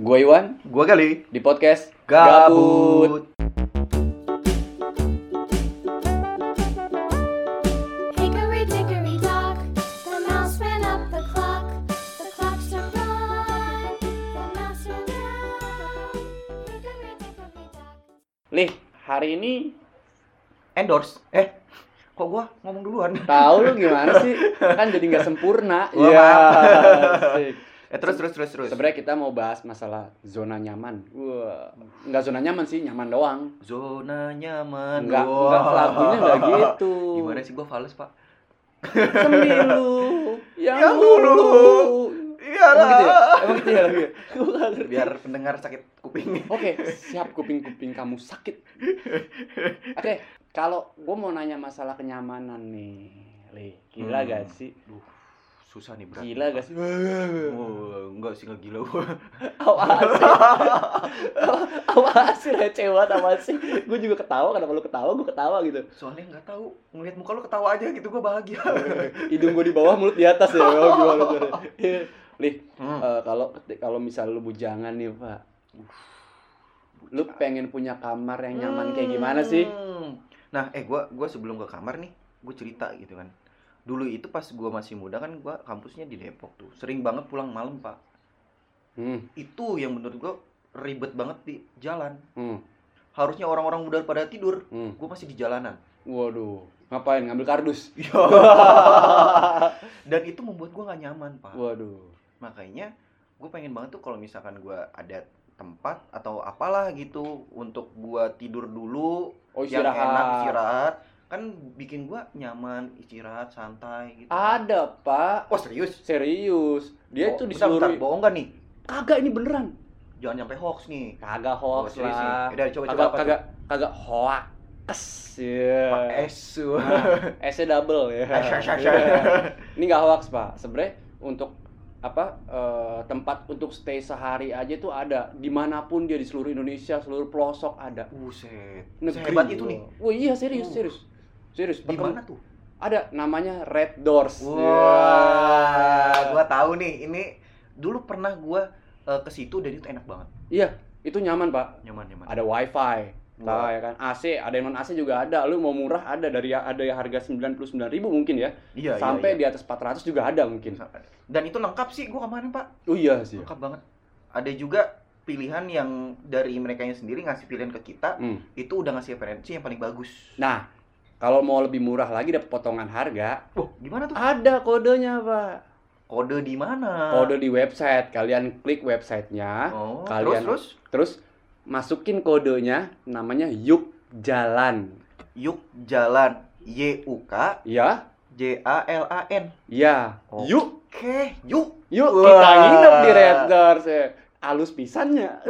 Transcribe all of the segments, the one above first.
Gue Iwan Gua kali di podcast Gabut. Hickory dickory dock, the mouse ran up the clock. The clock struck one, the mouse ran down. Hickory dickory dock. Lih, hari ini Endorse. Eh, kok gua ngomong duluan? tahu lu gimana sih? Kan jadi nggak sempurna. Iya. Eh terus terus terus terus. Sebenarnya kita mau bahas masalah zona nyaman. Wah, nggak zona nyaman sih, nyaman doang. Zona nyaman. Enggak, Wah. enggak lagunya enggak gitu. Gimana sih gua fals, Pak? Semilu yang, Yang dulu. dulu. Iya Emang gitu ya? lah. Emang gitu ya lagunya? Biar pendengar sakit kuping. Oke, siap kuping-kuping kamu sakit. Oke, kalau gue mau nanya masalah kenyamanan nih, Li, gila Hmm. gak sih? Duh, susah nih berat. Gila gak sih? Oh, enggak sih enggak gila gua. Awas sih, awas sih receh banget awas sih. Gue juga ketawa, kenapa lu ketawa, gue ketawa gitu. Soalnya enggak tahu, ngeliat muka lu ketawa aja gitu gua bahagia. Hidung gue di bawah, mulut di atas ya. Oh, gimana tuh? Li, Hmm. eh, kalau kalau misal lu bujangan nih, Pak. Lu pengen punya kamar yang nyaman kayak gimana sih? Hmm. Nah, eh gua gua sebelum ke kamar nih, gue cerita gitu kan. Dulu itu pas gua masih muda kan gua kampusnya di Depok tuh. Sering banget pulang malam, Pak. Hmm, Itu yang menurut gua ribet banget di jalan. hmm, Harusnya orang-orang muda pada tidur, hmm. gua masih di jalanan. Waduh, ngapain? Ngambil kardus? Dan itu membuat gua nggak nyaman, Pak. Waduh. Makanya gue pengen banget tuh kalau misalkan gua ada tempat atau apalah gitu untuk gua tidur dulu Oh yang enak istirahat. Kan bikin gua nyaman istirahat santai gitu Ada pak. oh serius Serius. Dia Oh, tuh di bentar, bentar. seluruh. bohong gak nih Kagak ini beneran. jangan sampai hoax nih Kagak Oh, hoax serius nih. lah. Yaudah, coba- coba kagak tuh? kagak kagak hoax. Ya. Pak Esu Nah, S-nya double ya. Iya. Ini nggak hoax pak. Sebenarnya untuk apa eh, tempat untuk stay sehari aja tuh ada di mana pun dia di seluruh Indonesia seluruh pelosok ada buset negeri sehebat itu nih oh iya serius Uh. serius serius di mana tuh? Ada namanya Red Doors. Wah gua tahu nih. Ini dulu pernah gua eh, ke situ dan itu enak banget. Iya itu nyaman pak. Nyaman nyaman. Ada wifi Nah, Wah. ya kan? AC ada yang non AC juga ada. Lu mau murah ada. Dari ada yang harga 99.000 mungkin ya. Iya sampai iya, di atas 400 juga ada mungkin. Iya. dan itu lengkap sih gua kemarin pak. Oh iya sih. Lengkap banget. Ada juga pilihan yang dari mereka yang sendiri ngasih pilihan ke kita Hmm. itu udah ngasih referensi yang paling bagus. Nah kalau mau lebih murah lagi dapat potongan harga. Oh gimana tuh? Ada kodenya pak. Kode di mana? Kode di website. Kalian klik websitenya. Oh, kalian- terus? Terus terus masukin kodenya namanya yuk jalan. Yuk jalan. Y u k? Ya j a l a n? Ya Oh. yuk. oke yuk. Yuk Wah. kita nginep di Red Doors ya. Alus pisannya.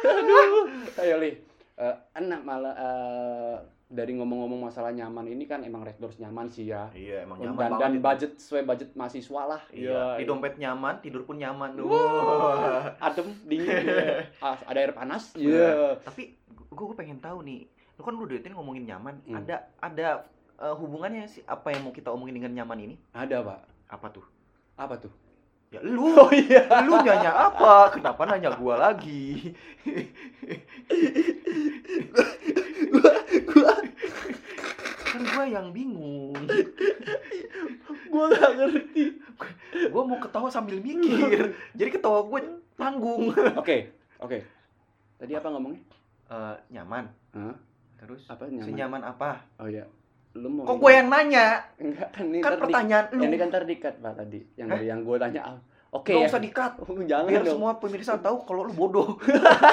Aduh. Ayo Li. Eh, enak malah eh, dari ngomong-ngomong masalah nyaman ini kan emang Red Doors nyaman sih ya. iya emang Dan, nyaman dan banget itu. budget sesuai budget mahasiswa lah. iya di dompet nyaman tidur pun nyaman. Wah. Adem dingin. ya. Ada air panas. Iya. Iya. tapi gue pengen tahu nih lu kan lu tadi ngomongin nyaman Hmm. ada ada eh, hubungannya sih apa yang mau kita omongin dengan nyaman ini Ada, Pak. apa tuh Apa tuh? Ya lu Oh iya. lu nanya apa kenapa nanya gua lagi kan gua yang bingung Gua gak ngerti. gua mau ketawa sambil mikir jadi ketawa gue tanggung Oke. Oke. Tadi apa ngomongnya? Eh, nyaman Hah? terus Apa nyaman? senyaman apa Oh iya. Lu mau kok gue yang nanya Enggak kan ini kan ntar di- pertanyaan lu Ini kan terdikat Pak tadi. Yang dari yang gue tanya. Oke Gak ya. usah dikat Oh, jangan biar dong. semua pemirsa tahu kalau lu bodoh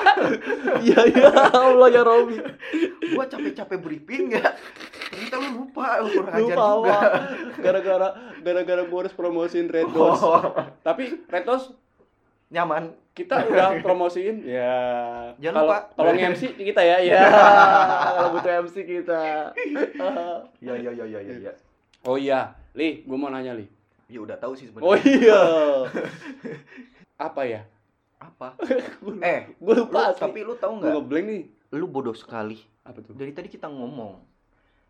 Iya iya Allah ya Robi. gua capek-capek briefing ya ternyata lu lupa lu kurang ajar Lupa juga Pak. Gara-gara gara-gara gue harus promosiin Red Doors. Oh, Tapi Red Doors nyaman kita udah promosiin ya. Jangan Kalau lupa. kalau nge-MC kita ya. Ya. Kalau butuh MC kita. ya ya ya ya ya, ya. oh iya, Li, gue mau nanya Li. ya udah tahu sih Oh sebenarnya iya. Apa ya? apa eh gue lu, lupa asli. tapi lu tahu nggak ngeblank nih. lu bodoh sekali Apa tuh? dari tadi kita ngomong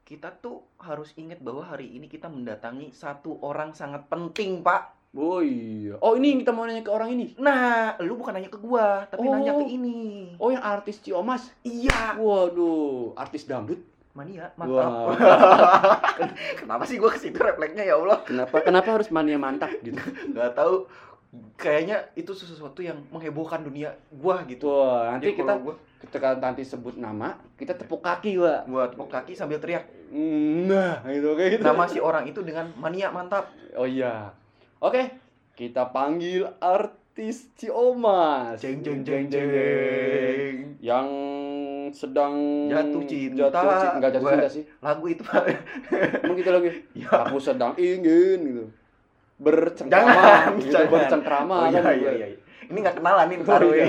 kita tuh harus ingat bahwa hari ini kita mendatangi satu orang sangat penting pak Oh iya. Oh ini yang kita mau nanya ke orang ini. Nah, lu bukan nanya ke gua, tapi Oh. nanya ke ini. Oh yang artis Ciomas. Iya. Waduh, artis dangdut. Mania, mantap. Kenapa sih gua ke situ refleksnya ya Allah? Kenapa kenapa harus mania mantap gitu? Gak tahu. Kayaknya itu sesuatu yang menghebohkan dunia gua gitu. Wah, nanti Jadi kita gua, ketika nanti sebut nama, kita tepuk kaki, Wak. gua tepuk kaki sambil teriak. Nah, gitu kayak gitu. Nama si orang itu dengan mania mantap. Oh iya. Oke, kita panggil artis Ciomas. Jeng jeng jeng jeng. Yang sedang Jatuh cinta. Jatuh cinta. Enggak jatuh cinta sih. Lagu itu Pak. Emang gitu lagi. Ya. Aku sedang ingin gitu. Bercengkrama, Jangan, gitu, jangan. bercengkrama Oh iya kan, iya gitu. iya. Ini nggak kenalan nih Oh iya.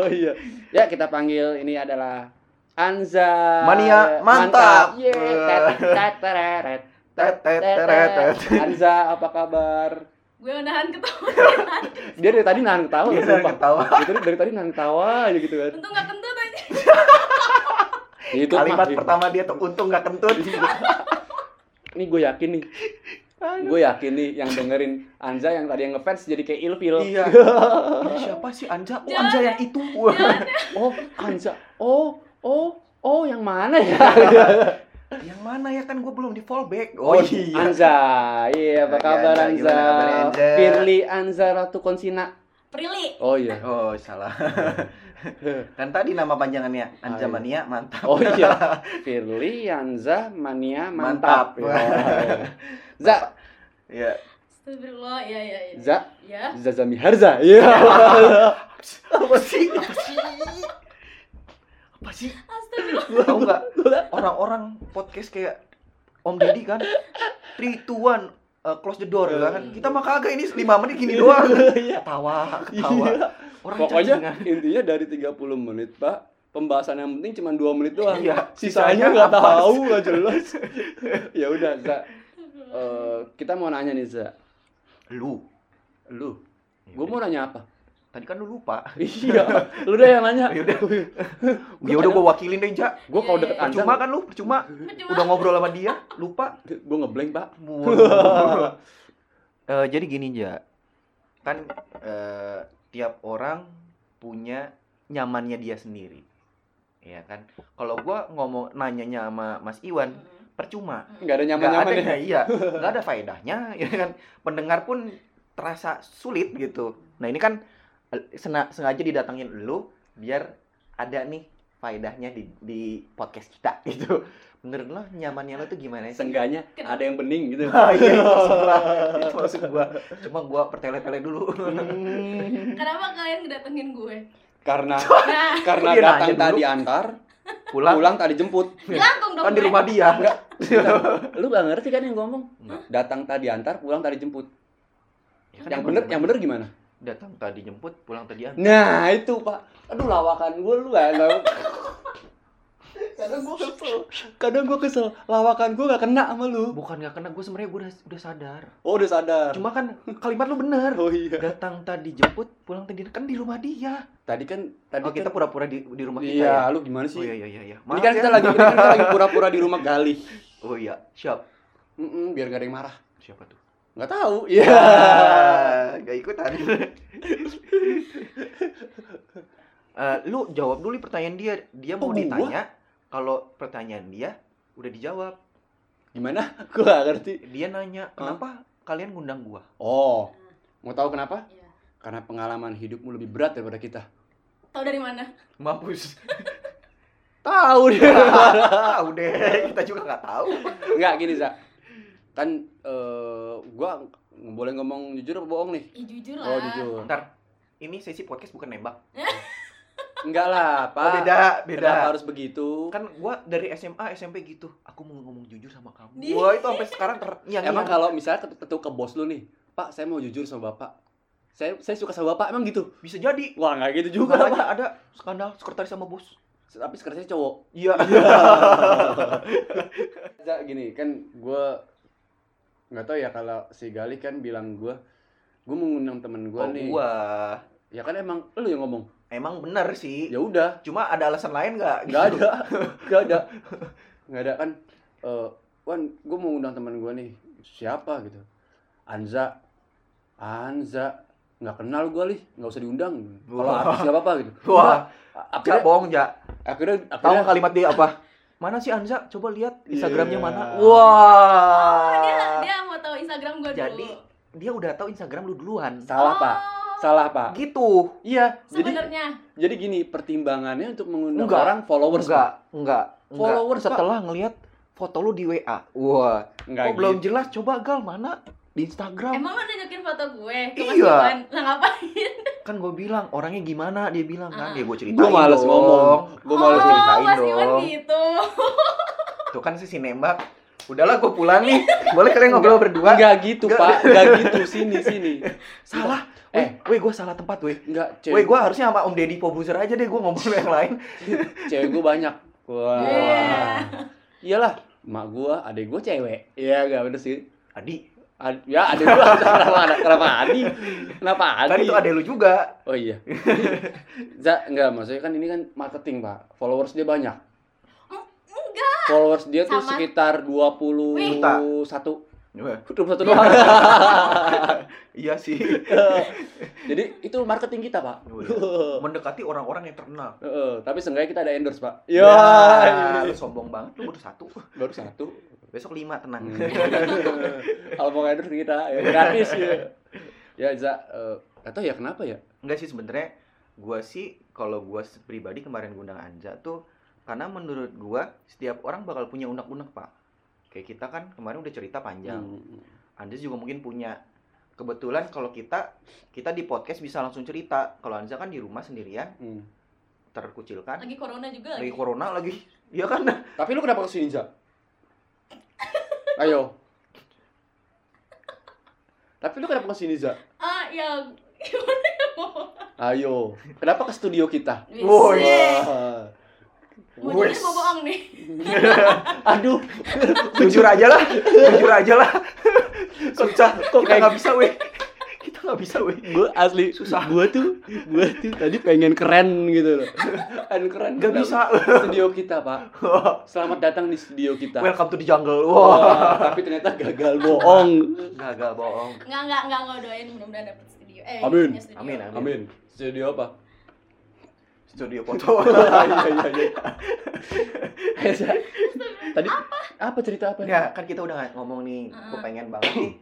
Oh iya. Ya, kita panggil ini adalah Anza Mania mantap. Tet. tet. Anza, apa kabar? Gue menahan ketawa Dia dari tadi nahan ketawa, Dia sumpah. ketawa. Dari, dari tadi nahan ketawa aja gitu kan. untung gak kentut aja Itu Kalimat mah, pertama dia tuh untung nggak kentut. Ini gue yakin nih. Gue yakin nih yang dengerin Anza yang tadi yang ngefans jadi kayak ilfil. Iya. Ini siapa sih Anja? Oh Jangan Anja ya. yang itu. Oh, Anza. Oh, oh, oh yang mana ya? Yang mana ya kan gue belum di fallback. Oh, Anza. Iya, apa kabar Anza, Anza? kabarnya, Anza? Firly Anza Ratu Konsina. Prilly Oh iya. Oh salah. kan tadi nama panjangannya Anja Ah, iya. Mania mantap. Oh iya. Firly Anza Mania Mantap. mantap. Ya. Za, Iya. Astagfirullah ya ya ya Za, ya Zazami Harza. Iya. Apa sih? Apa sih? Lu tau nggak? Orang-orang podcast kayak Om Deddy kan 3, 2, 1 uh, close the door kan. Kita mah kagak ini 5 menit gini doang. Iya. Ketawa, ketawa. Iya. Orang Pokoknya cacingan. intinya dari 30 menit, Pak, pembahasan yang penting cuma 2 menit doang. Iya, Sisanya nggak tahu, nggak jelas. ya udah, Za. Eh, kita mau nanya nih, Za. Lu. Lu, gue mau nanya apa? Tadi kan lu lupa. iya, lu deh yang nanya. Ya udah. Ya udah gua wakilin deh, Ja. Gue kalau deket Iya, iya. Anza, Percuma kan lu, percuma. Udah ngobrol sama dia, lupa. gue ngeblank, Pak. Eh, jadi gini, Ja. Kan eh, tiap orang punya nyamannya dia sendiri. Ya kan? Kalau gua ngomong nanyanya sama Mas Iwan, Mm. percuma. Nggak ada nyaman-nyaman ada, ya. iya, nggak ada faedahnya, ya kan. Pendengar pun terasa sulit gitu. Nah ini kan sengaja didatangin lu biar ada nih faedahnya di, di podcast kita gitu. Menurut lo nyamannya lo tuh gimana sih? Seenggaknya Kenapa? ada yang bening gitu. Ah, iya, itu maksud gua. Itu maksud gua. Cuma gua pertele-tele dulu. Hmm, kenapa kalian ngedatengin gue karena nah karena Dia datang tadi antar, Pulang, pulang tadi jemput. langsung dong kan di rumah dia. Enggak. Lu gak ngerti kan yang ngomong? Datang tadi antar, pulang tadi jemput. Ya kan Yang bener, yang bener gimana? Datang tadi jemput, pulang tadi antar. Nah itu pak, aduh lawakan gue lu gak tau. Kadang gue kesel, kadang gue kesel, lawakan gue gak kena sama lu. Bukan nggak kena, gue sebenarnya gue udah udah sadar. Oh udah sadar. Cuma kan kalimat lu bener. oh iya. Datang tadi jemput, pulang tadi kan di rumah dia. Tadi kan, tadi Oh kita kan, pura-pura di, di rumah kita iya, ya. lu gimana sih? Oh iya iya iya. iya. Ini Maaf kan ya. kita lagi, ini kan kita lagi pura-pura di rumah Galih. Oh iya, siap. Mm-mm, biar gak ada yang marah. Siapa tuh? Gak tahu. Iya. Ya, gak ikutan. Eh, lu jawab dulu pertanyaan dia. Dia mau Oh, gua? ditanya. Kalau pertanyaan dia udah dijawab. Gimana? Gue gak ngerti. Dia nanya, "Kenapa kalian ngundang gua?" Oh, mau tahu kenapa? Iya. Karena pengalaman hidupmu lebih berat daripada kita. tahu dari mana Mampus. Tahu dia. Tahu deh, kita juga nggak tahu. Enggak gini, Za. Kan eh gua nggak boleh ngomong jujur apa bohong nih? Ih, jujur lah Oh, jujur. Ntar, ini sesi podcast bukan nembak. Enggak lah, Pak. Oh, beda, beda. Kenapa harus begitu? Kan gua dari SMA, SMP gitu. Aku mau ngomong jujur sama kamu. Di- Wah, itu sampai sekarang ter yang Emang kalau misalnya ketuk ke bos lu nih, Pak, saya mau jujur sama Bapak. Saya saya suka sama Bapak, emang gitu? bisa jadi Wah, nggak gitu juga, Makanya Pak. ada skandal sekretaris sama bos. Tapi sekarang cowok. Iya. Za, gini, kan gua nggak tahu ya kalau si Gali kan bilang gua gua mau ngundang temen gua Oh, nih. gua. Ya kan emang lu yang ngomong. Emang bener sih. Ya udah, Cuma ada alasan lain nggak? nggak ada nggak ada nggak ada kan eh Wan gue mau undang teman gue nih siapa gitu Anza Anza nggak kenal gue lih nggak usah diundang kalau artis nggak apa-apa gitu Wah, Udah. Gak akhirnya bohong, Ja. akhirnya Tahu akhirnya nggak kalimat dia apa? Mana sih Anza? Coba lihat Instagramnya Iya. mana. Wah. dia tahu Instagram gue dulu. Jadi dia udah tahu Instagram lu duluan. salah pak Oh, salah pak Gitu. iya jadi Sebenarnya jadi gini pertimbangannya untuk mengundang Enggak. orang followers Enggak, Pak. enggak, enggak. Followers, Pak. setelah ngelihat foto lu di WA. Wah, enggak kok belum gitu. jelas? Coba Gal mana di Instagram? emang lo nunjukin foto gue Mas Iya. Lah ngapain? Kan gue bilang orangnya gimana? Dia bilang kan, ya gue ceritain. gue males dong. ngomong gue males oh, ceritain Mas dong. gitu. Tuh kan sisi nembak. Udahlah gue pulang nih. Boleh kalian ngobrol berdua? enggak gitu Enggak. pak enggak gitu sini sini Salah. Eh. Eh, weh gue salah tempat weh. enggak Weh cewek gue harusnya sama Om Deddy Pobuzer aja deh gue ngomong yang lain. cewek gue banyak wah Iya. iyalah mak gue adek gue cewek iya enggak bener sih Adi, Ad- ya adek gue kenapa ada kenapa Adi kenapa Adi kan itu ada lu juga. oh iya za enggak maksudnya kan ini kan marketing pak followers dia banyak. Followers dia tuh Sama- sekitar 21 Weh, 21 doang Iya sih. jadi itu marketing kita pak Oh, iya. Mendekati orang-orang yang terkenal. Heeh, tapi seenggaknya kita ada endorse pak Ya, ya lu sombong banget, lu baru satu. baru satu Besok lima tenang. Hmm. kalau mau endorse kita ya gratis ya ya za eh, atau ya kenapa ya Enggak sih sebenarnya gua sih kalau gua pribadi kemarin ngundang Anja tuh karena menurut gua setiap orang bakal punya unek-unek, Pak. Kayak kita kan kemarin udah cerita panjang. Hmm. Anja juga mungkin punya. Kebetulan kalau kita kita di podcast bisa langsung cerita. Kalau Anja kan di rumah sendirian, Hmm. terkucilkan. Lagi corona juga Lagi lagi. corona lagi. Iya kan? tapi lu kenapa ke sini za ayo tapi lu kenapa ke sini za Ah, ya gimana ya mau? ayo kenapa ke studio kita Woi. Wih. Wah. Mau Wes. jadi mau bohong nih. aduh Jujur aja lah. Jujur aja lah. Susah. kok kita nggak bisa, weh. Kita nggak bisa, weh. gue asli Susah. gue tuh gue tuh tadi pengen keren gitu loh kan keren Nggak bisa. studio kita pak selamat datang di studio kita Welcome to the jungle. Wah, Wah. tapi ternyata gagal bohong Gagal bohong. Enggak, enggak, enggak, enggak doain mudah-mudahan dapet studio. Eh, Amin. studio. Amin, amin. amin studio apa Studio foto. iya iya iya Eh, Za, tadi apa cerita apa ya, kan kita udah ngomong nih, gue Heeh. pengen banget nih.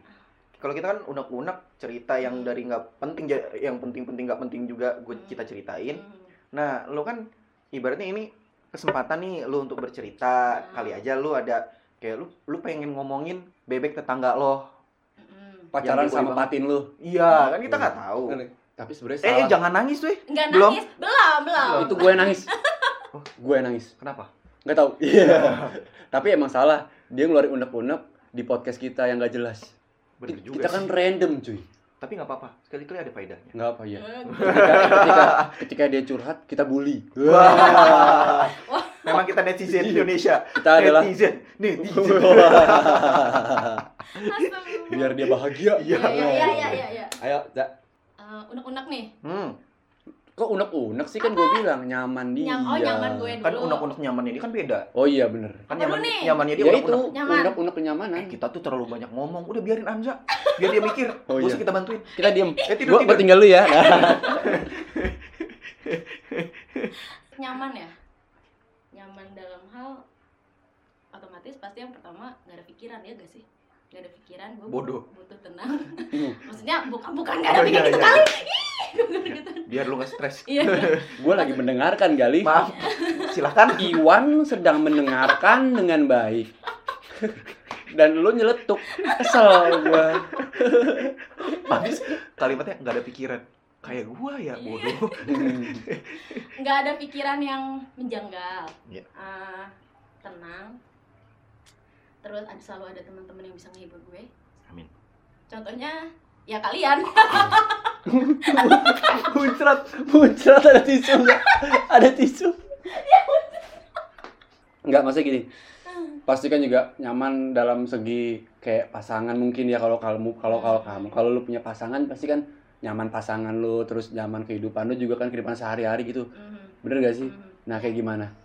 Kalau kita kan unek-unek cerita yang dari nggak penting, yang penting-penting nggak penting juga gue kita ceritain. Hmm. Nah, lo kan ibaratnya ini kesempatan nih lo untuk bercerita. Hmm. Kali aja lo ada kayak lu lu pengen ngomongin bebek tetangga lo. Pacaran sama diboy patin lu Iya, kan kita nggak tahu. Tapi sebenarnya Eh, salah eh, jangan nangis tuh. Enggak Belum? nangis, belum, belum. itu gue yang nangis gue yang nangis Kenapa? nggak tahu iya tapi emang salah dia ngeluarin unek-unek di podcast kita yang nggak jelas Bener Kita- juga kita kan sih. random cuy Tapi nggak apa-apa. Sekali-kali ada faedahnya. nggak apa ya ketika, ketika ketika dia curhat kita bully Wah. Memang kita netizen Indonesia. kita adalah netizen. Netizen. biar dia bahagia Iya. Iya, iya, iya, iya, iya, iya. ayo Za. Eh, unek-unek nih. Hmm. kok unek-unek sih kan gue bilang nyaman dia Nyam, oh, nyaman gue dulu. Kan unek-unek nyaman ini kan beda. oh iya bener Kan Apa nyaman nih? nyamannya dia ya itu unek-unek. Nyaman. unek-unek kenyamanan Eh, kita tuh terlalu banyak ngomong. Udah biarin Anja. Biar dia mikir. Oh, Gak iya. usah kita bantuin. kita diem Eh, tidur, gue tidur. tinggal lu ya Nah. Nyaman ya? Nyaman dalam hal otomatis pasti yang pertama nggak ada pikiran ya gak sih? Gak ada pikiran, gue Bodoh. butuh tenang. Hmm. Maksudnya bukan bukan gak ada Oh, iya, pikiran gitu iya. kali. Gitu. Biar lu gak stres. Iya. gue lagi mendengarkan Gali Maaf. Silahkan. Iwan sedang mendengarkan dengan baik dan lu nyeletuk kesel gue Habis kalimatnya nggak ada pikiran. Kayak gua ya, bodoh. nggak ada pikiran yang menjanggal Iya. Ah, tenang terus ada selalu ada teman-teman yang bisa menghibur gue. Amin. contohnya ya kalian. Muncrat muncrat ada tisu nggak? Ada tisu. Nggak maksudnya gini. Pasti kan juga nyaman dalam segi kayak pasangan mungkin ya kalau kamu kalau kalau kamu kalau lu punya pasangan pasti kan nyaman pasangan lu terus nyaman kehidupan lu juga kan kehidupan sehari-hari gitu. Mhm, bener gak sih? Nah kayak gimana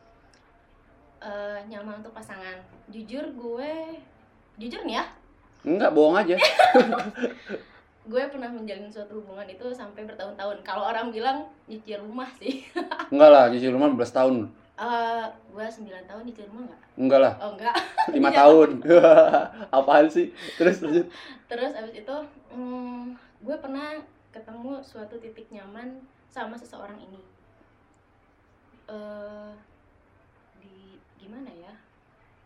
Nyaman untuk pasangan jujur gue jujur nih ya enggak bohong aja gue pernah menjalin suatu hubungan itu sampai bertahun-tahun kalau orang bilang nyicil rumah sih Enggak lah, nyicil rumah 12 tahun. Eh, gue 9 tahun nyicil rumah nggak Enggak lah, oh enggak 5 Iya. tahun. Apaan sih? Terus lanjut. terus abis itu hmm, gue pernah ketemu suatu titik nyaman sama seseorang ini eh di gimana ya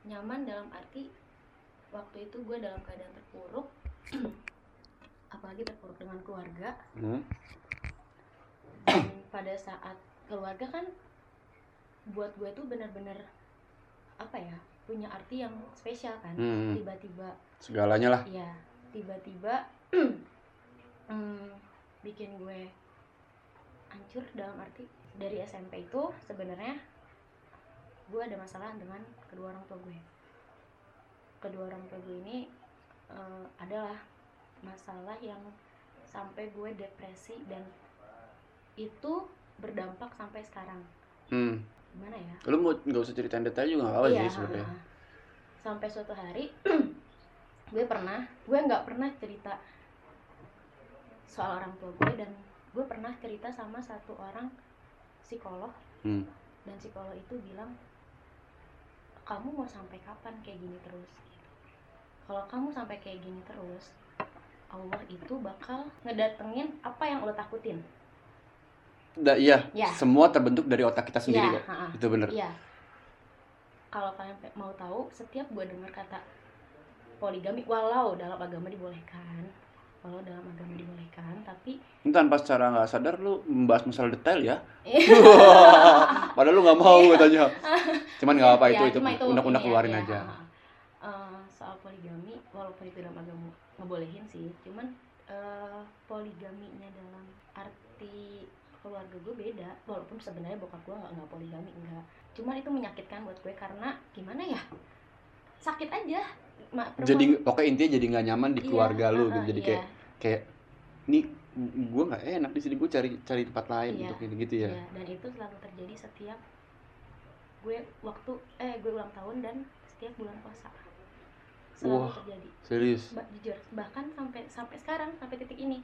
nyaman dalam arti waktu itu gue dalam keadaan terpuruk apalagi terpuruk dengan keluarga Hmm. dan pada saat keluarga kan buat gue tuh benar-benar apa ya punya arti yang spesial kan Hmm. tiba-tiba Segalanya lah. Iya, tiba-tiba hmm, bikin gue hancur dalam arti dari SMP itu sebenarnya gue ada masalah dengan kedua orang tua gue. Kedua orang tua gue ini eh, adalah masalah yang sampai gue depresi dan itu berdampak sampai sekarang. Hmm. Gimana ya? Lu mau nggak usah ceritain detail juga nggak apa-apa Iya, sih sebenarnya. Sampai suatu hari gue pernah, gue nggak pernah cerita soal orang tua gue dan gue pernah cerita sama satu orang psikolog Hmm. dan psikolog itu bilang kamu mau sampai kapan kayak gini terus gitu. kalau kamu sampai kayak gini terus Allah itu bakal ngedatengin apa yang lo takutin Da, iya, Ya. semua terbentuk dari otak kita sendiri kok. ha-ha. Itu bener. Iya. Kalau kalian mau tahu, setiap gue dengar kata poligami, walau dalam agama dibolehkan, walau dalam agama dibolehkan, tapi Ini tanpa secara nggak sadar lu membahas masalah detail ya. Iya. Padahal lu nggak mau katanya. Cuman nggak apa Ya, itu itu ini keluarin ya, aja. Eh, soal poligami, walaupun itu dalam agama ngebolehin sih, cuman eh, poligaminya dalam arti keluarga gue beda, walaupun sebenarnya bokap gue nggak nggak poligami enggak, cuman itu menyakitkan buat gue karena gimana ya, sakit aja. Ma- Jadi pokoknya intinya jadi nggak nyaman di Iya, keluarga lu ha-ha, gitu. Jadi iya. kayak kayak nih gue nggak enak di sini gue cari cari tempat lain Iya, untuk ini gitu ya. Iya, dan itu selalu terjadi setiap gue waktu eh gue ulang tahun dan setiap bulan puasa. Selalu Wah. terjadi. Serius. Ba- jujur, bahkan sampai sampai sekarang sampai titik ini.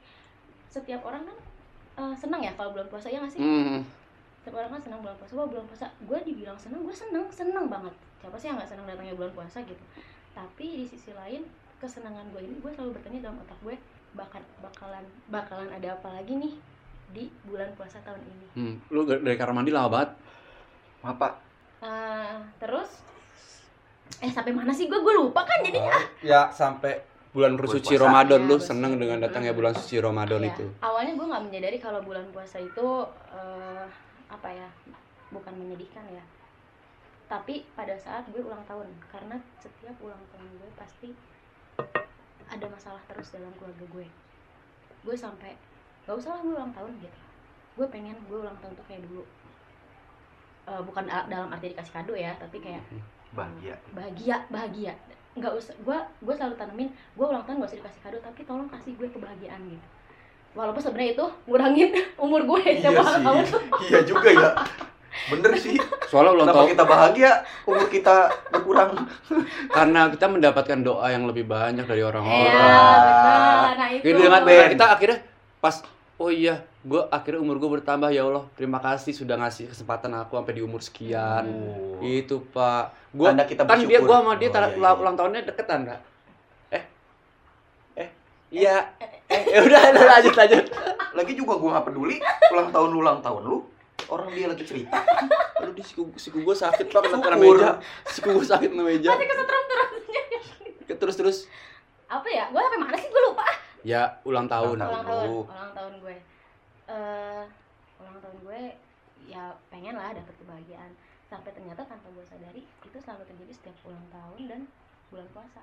Setiap orang kan eh, senang ya kalau bulan puasa ya nggak sih? Hmm. Setiap orang kan senang bulan puasa. Wah, bulan puasa. Gue dibilang senang, gue senang, senang banget. Siapa sih yang nggak senang datangnya bulan puasa gitu. Tapi di sisi lain, kesenangan gue ini gue selalu bertanya dalam otak gue bakal bakalan bakalan ada apa lagi nih di bulan puasa tahun ini. Hmm. Lu dari kamar mandi lama banget. Apa? Eh, terus eh sampai mana sih gue gue lupa kan jadi Ya sampai bulan bersuci. Ramadan Iya, lu betul. seneng dengan datangnya bulan suci Ramadan Iya. itu. awalnya gue nggak menyadari kalau bulan puasa itu eh, apa ya bukan menyedihkan ya tapi pada saat gue ulang tahun karena setiap ulang tahun gue pasti ada masalah terus dalam keluarga gue gue sampai gak usah lah gue ulang tahun gitu gue pengen gue ulang tahun tuh kayak dulu Eh, bukan dalam arti dikasih kado ya tapi kayak Bahagia. bahagia bahagia nggak usah gue gue selalu tanemin gue ulang tahun gak usah dikasih kado tapi tolong kasih gue kebahagiaan gitu walaupun sebenarnya itu ngurangin umur gue Iya sih. tahun Iya juga ya. Bener sih. Soalnya ulang tahun kita bahagia, umur kita berkurang. karena kita mendapatkan doa yang lebih banyak dari iya orang-orang. benar nah itu Gitu dengan Ben. kita akhirnya pas oh iya, gue akhirnya umur gue bertambah ya Allah. Terima kasih sudah ngasih kesempatan aku sampai di umur sekian. Oh. Itu Pak. Gua Tanda kita kan dia bersyukur. gua sama dia Oh, iya, ulang iya. ulang tahunnya deketan, Kak. Eh. Eh. Iya. Eh, ya udah udah, lanjut lanjut. Lagi juga gua gak peduli ulang tahun lu ulang tahun lu. Orang dia lagi cerita. Aduh, di siku, siku gue sakit Pak kena kena meja. Siku gue sakit kena meja. masih kesetrum terus Terus terus. Apa ya? Gue sampai mana sih? Gue lupa. Ya ulang tahun. Ulang ulang tahun. Ulang tahun gue. Eh ulang tahun gue ya pengen lah dapet kebahagiaan. Sampai ternyata tanpa gue sadari itu selalu terjadi setiap ulang tahun dan bulan puasa.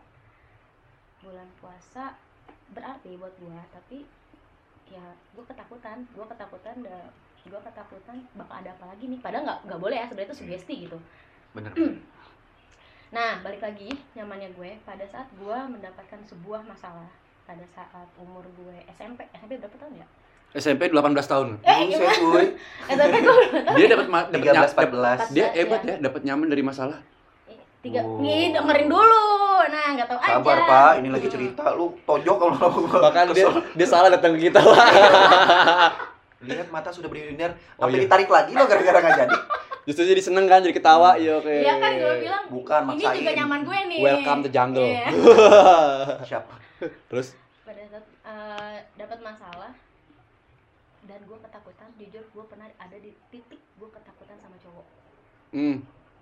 Bulan puasa berarti buat gue tapi ya gue ketakutan. Gue ketakutan da, gue ketakutan bakal ada apa lagi nih padahal nggak nggak boleh ya sebenarnya itu sugesti gitu Bener. Nah, balik lagi nyamannya gue pada saat gue mendapatkan sebuah masalah pada saat umur gue SMP. SMP berapa tahun ya? SMP 18 tahun. Eh, gimana? cuy. SMP gue Dia dapat dapat nya- 13 14. dia hebat ya dapat nyaman dari masalah. tiga Oh. nih dengerin dulu nah nggak tahu aja Sabar pak, ini lagi cerita lu tojok kalau gua Bahkan dia dia salah datang ke kita. lihat mata sudah berlinar, Oh, sampai iya. ditarik lagi lo gara-gara nggak jadi. Justru jadi seneng kan, jadi ketawa. Iya oke. Iya kan gue bilang Bukan ini maksain. juga nyaman gue nih Welcome to jungle. Iya. Siapa? Terus pada saat eh, dapat masalah dan gue ketakutan jujur gue pernah ada di titik gue ketakutan sama cowok hmm,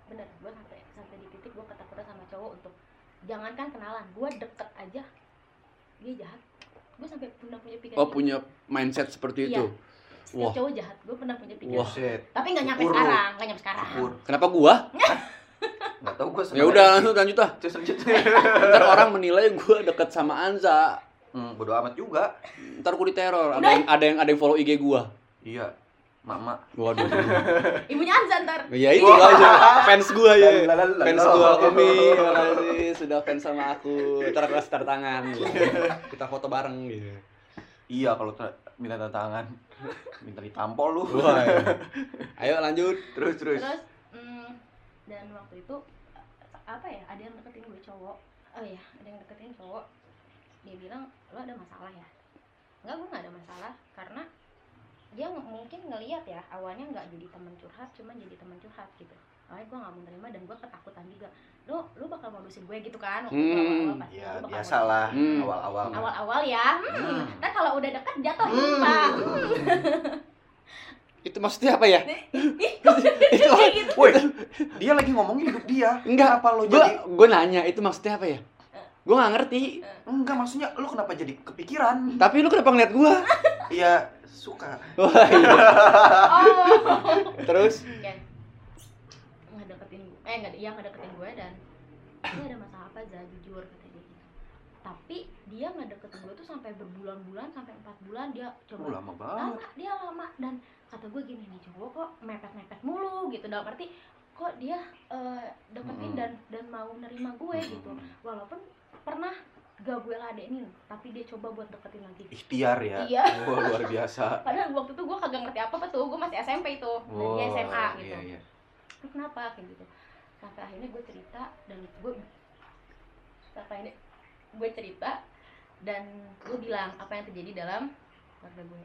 bener gue sampai sampai di titik gue ketakutan sama cowok untuk jangankan kenalan gue deket aja dia jahat gue sampai pernah punya pikiran oh gitu. punya mindset seperti Iya. Itu. Setiap Wah. cowok jahat gue pernah punya pikiran Wah. Shit. tapi nggak nyampe Syukur sekarang nggak nyampe sekarang Syukur. Kenapa gua? Nggak tahu gua Ya udah lanjut lanjut ah. Terus lanjut. Ntar orang menilai gua deket sama Anza. Hmm, bodo amat juga. Ntar gua diteror. Ada Udah. yang ada yang ada yang follow IG gua. Iya. Mama. Waduh. ibunya Anza ntar ya itu aja fans gua ya. Lalalala. Fans gua Umi, makasih sudah fans sama aku. Ntar aku kasih tanda tangan. Kita foto bareng gitu. Iya kalau minta tantangan minta ditampol lu. Wah. ya. Ayo lanjut. Terus terus. terus mm, dan waktu itu apa ya ada yang deketin gue cowok oh ya ada yang deketin cowok dia bilang lo ada masalah ya enggak gue nggak ada masalah karena dia mungkin ngelihat ya awalnya nggak jadi teman curhat cuma jadi teman curhat gitu awalnya gue nggak mau terima dan gue ketakutan juga lo lo bakal modusin gue gitu kan waktu Hmm, awal-awal pasti Ya lo biasa lah Hmm. awal-awal. awal-awal ya hmm. Hmm. ntar kalau udah deket jatuh Hmm. lupa Itu maksudnya apa ya? itu gitu Woi, dia lagi ngomongin hidup dia. Enggak. Kenapa lo Gua jadi gua nanya itu maksudnya apa ya? Gua nggak ngerti. Enggak, maksudnya lu kenapa jadi kepikiran? Tapi lu kenapa ngeliat gua? Iya, suka. Wah, iya. oh Terus gue eh nggak ya ngedeketin gue dan dia ada masalah apa za jujur kata dia gitu tapi dia ngedeketin gue tuh sampai berbulan-bulan sampai empat bulan dia Oh, coba lama banget. lama dia lama dan kata gue gini nih cowok kok mepet-mepet mulu gitu dalam arti kok dia eh, deketin Mm-mm. dan dan mau nerima gue gitu Hmm. walaupun pernah gak gue ladenin tapi dia coba buat deketin lagi Ikhtiar ya. iya Wah, luar biasa. padahal waktu itu gue kagak ngerti apa apa tuh gue masih SMP itu dan dia SMA gitu Iya, iya. kenapa kayak gitu sampai akhirnya gue cerita dan gue sampai ini gue cerita dan gue bilang apa yang terjadi dalam keluarga gue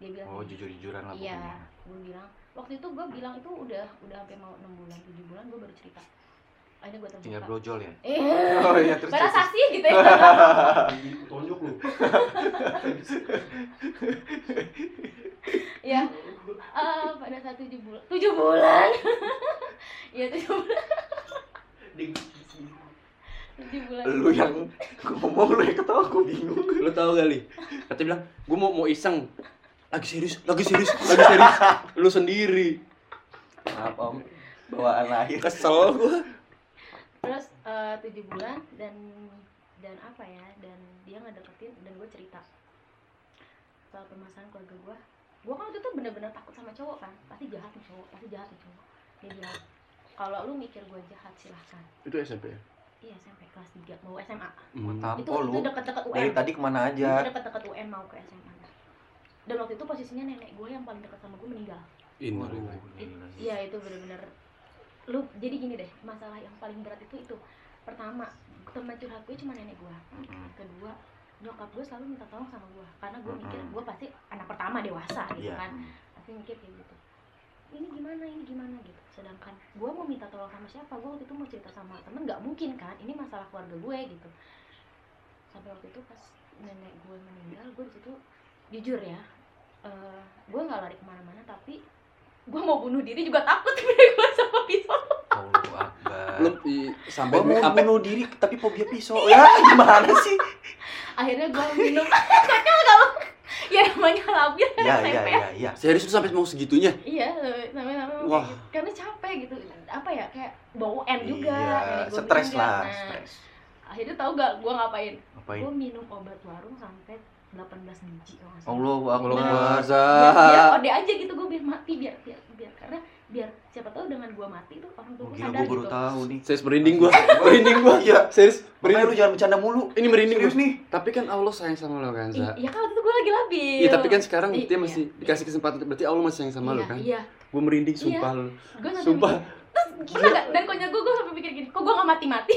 dia bilang Oh, gini, jujur-jujuran lah iya gue bilang. Waktu itu gue bilang itu udah udah sampai mau enam bulan tujuh bulan gue baru cerita akhirnya gue terbuka Tinggal brojol ya. eh Oh iya, terus. terus. saksi gitu ya tonjok lu. ya eh, pada saat tujuh bulan tujuh bulan iya tujuh bulan tujuh bulan Lu yang ngomong lu yang ketawa gue bingung. Lu tahu kali? Katanya bilang, "Gua mau mau iseng." Lagi serius, lagi serius, lagi serius. Lu sendiri. Apa om? Bawaan lahir. Kesel gua. Terus eh, tujuh bulan dan dan apa ya dan dia ngedeketin dan gue cerita soal permasalahan keluarga gue gue kan waktu itu bener-bener takut sama cowok kan pasti jahat nih cowok pasti jahat nih cowok dia bilang kalau lu mikir gue jahat silahkan Itu SMP. iya SMP kelas 3 mau SMA Mau Hmm. itu lu. itu deket-deket UN Dari tadi ke mana itu aja? deket-deket UN mau ke SMA dan waktu itu posisinya nenek gue yang paling dekat sama gue meninggal. Iya itu bener-bener lu jadi gini deh masalah yang paling berat itu itu. Pertama teman curhat gue cuma nenek gue kedua nyokap gue selalu minta tolong sama gue karena gue mikir gue pasti anak pertama dewasa gitu Iya. kan. Pasti mikir kayak gitu. Ini gimana ini gimana gitu. Sedangkan gue mau minta tolong sama siapa? Gue waktu itu mau cerita sama temen nggak mungkin kan? Ini masalah keluarga gue gitu. Sampai waktu itu pas nenek gue meninggal gue di situ jujur ya eh gue nggak lari ke mana-mana tapi gue mau bunuh diri juga takut gue sama pisau i- sampai Gua mau sampai bunuh diri tapi fobia pisau. Ya, gimana sih? akhirnya gue minum kocak kalau ya namanya labil kan Iya, SMP iya, iya, iya. serius lu sampai mau segitunya? iya namanya namanya Wah. gitu. karena capek gitu apa ya kayak bau N juga Iya, nenek gua stres lah, nah, stres. akhirnya tau gak gue ngapain Ngapain? gue minum obat warung sampai 18 biji kalau nggak salah Kalau Akbar. puasa. biar, biar ode aja gitu gue biar mati biar biar biar karena biar siapa tahu dengan gue mati tuh orang tua Oh, gue gila, sadar gua baru gitu tahu nih. Serius merinding gua. merinding gua. Iya. Serius merinding. lu jangan bercanda mulu. Ini merinding Serius gua. nih. Tapi kan Allah sayang sama lo kan, Za. iya kan waktu itu gue lagi labil Iya, tapi kan sekarang I- dia iya. masih dikasih kesempatan berarti Allah masih sayang sama iya, lo kan. iya Gua merinding Iya. sumpah gue sampai Sumpah. terus gila gak dan konyol gue gue sampai pikir gini kok gue gak mati mati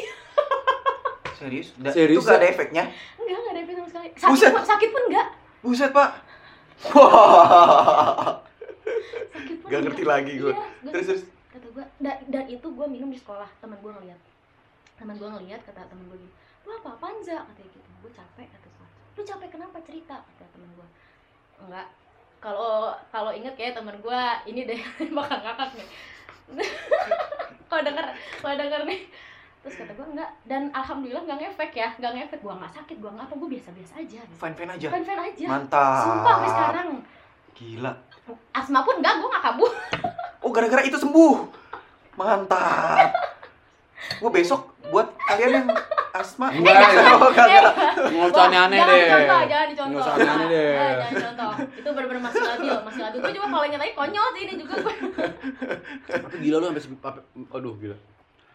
Serius? Da- Serius, Itu gak ada ya? efeknya? enggak sekali sakit Buset. pun sakit pun enggak Buset, Pak. Wah. sakit pun Gak enggak. ngerti lagi gue. Iya, Terus terus. kata gue dan, dan itu gue minum di sekolah teman gue ngeliat teman gue ngeliat kata teman gue gini lu apa apaan za katanya gitu gue capek kata gue lu capek kenapa cerita kata teman gue enggak kalau kalau inget kayak teman gue ini deh bakal ngakak nih kalau denger kalau denger nih terus kata gue enggak dan alhamdulillah nggak ngefek ya nggak ngefek gue nggak sakit gue nggak apa gue biasa biasa aja gitu. Fine fine aja. fan fan aja Mantap. sumpah sampai sekarang Gila. asma pun enggak gue nggak kabur Oh, gara-gara itu sembuh. Mantap. Gue besok buat kalian yang asma. Enggak, Oh, enggak, enggak. Nggak usah aneh-aneh jangan deh. dicontoh, jangan dicontoh. Nggak usah aneh-aneh deh. Jangan contoh. Itu benar-benar masih labil, masih labil. Gue juga kalau lagi konyol sih ini juga gue. Tapi gila lu sampai sampai aduh gila.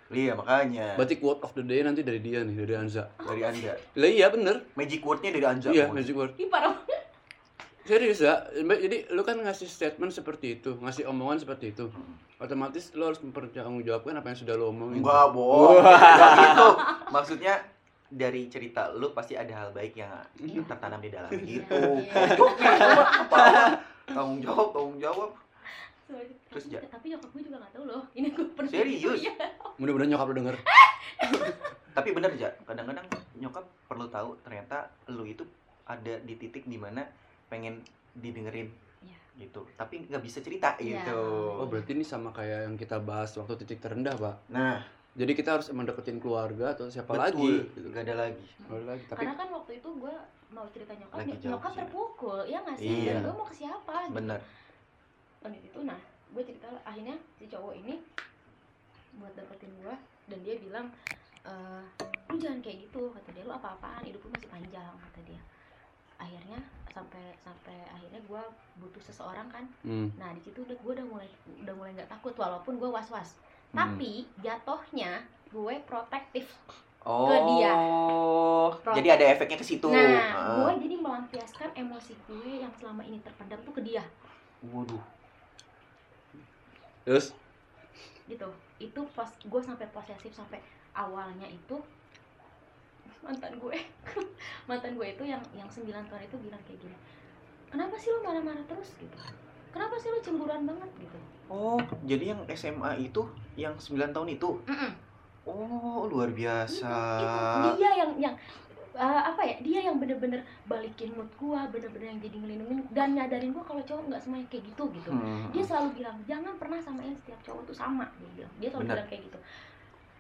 Iya, makanya. Berarti quote of the day nanti dari dia nih, dari Anza. Dari Anda. Lah iya bener. Magic word-nya dari Anja. Iya, magic word. Ih parah. Serius ya? Jadi lu kan ngasih statement seperti itu, ngasih omongan seperti itu. Otomatis lu harus mempertanggungjawabkan apa yang sudah lu omongin. Enggak, bohong. Gitu. Maksudnya dari cerita lu pasti ada hal baik yang tertanam di dalam gitu. Iya. Tanggung jawab, tanggung jawab. Terus, tapi, Ja. tapi nyokap gue juga gak tahu loh. Ini gue pernah Serius? Iya. Mudah-mudahan nyokap lu denger. Tapi bener aja, kadang-kadang nyokap perlu tahu ternyata lu itu ada di titik di mana pengen didengerin Iya. gitu tapi nggak bisa cerita Iya. gitu Oh, berarti ini sama kayak yang kita bahas waktu titik terendah, Pak. nah Jadi kita harus mendeketin keluarga atau siapa betul lagi gitu. nggak ada lagi Nggak ada lagi. Tapi Karena kan waktu itu gue mau cerita nyokap, Lagi nyokap terpukul, ya nggak sih? Iya. Gue mau ke siapa? gitu. Dan itu nah gue cerita akhirnya si cowok ini buat dapetin gue dan dia bilang "Eh, lu jangan kayak gitu kata dia lu apa-apaan hidup lu masih panjang kata dia akhirnya sampai sampai akhirnya gue butuh seseorang kan hmm. nah di situ udah gue udah mulai udah mulai nggak takut walaupun gue was was Hmm. tapi jatuhnya gue protektif oh dia. jadi ada efeknya ke situ nah Ah. gue jadi melampiaskan emosi gue yang selama ini terpendam tuh ke dia waduh Terus? Gitu. Itu pas gue sampai posesif sampai awalnya itu mantan gue. Mantan gue itu yang yang 9 tahun itu bilang kayak gini kenapa sih lu marah-marah terus? Gitu. Kenapa sih lu cemburuan banget? Gitu. Oh jadi yang SMA itu yang 9 tahun itu? Mm-mm. oh luar biasa. Itu dia yang yang eh, apa ya dia yang bener-bener balikin mood gue bener-bener yang jadi ngelindungin dan nyadarin gue kalau cowok nggak semuanya kayak gitu gitu. Hmm. dia selalu bilang jangan pernah samain setiap cowok tuh sama dia bilang. Dia selalu Benar. bilang kayak gitu.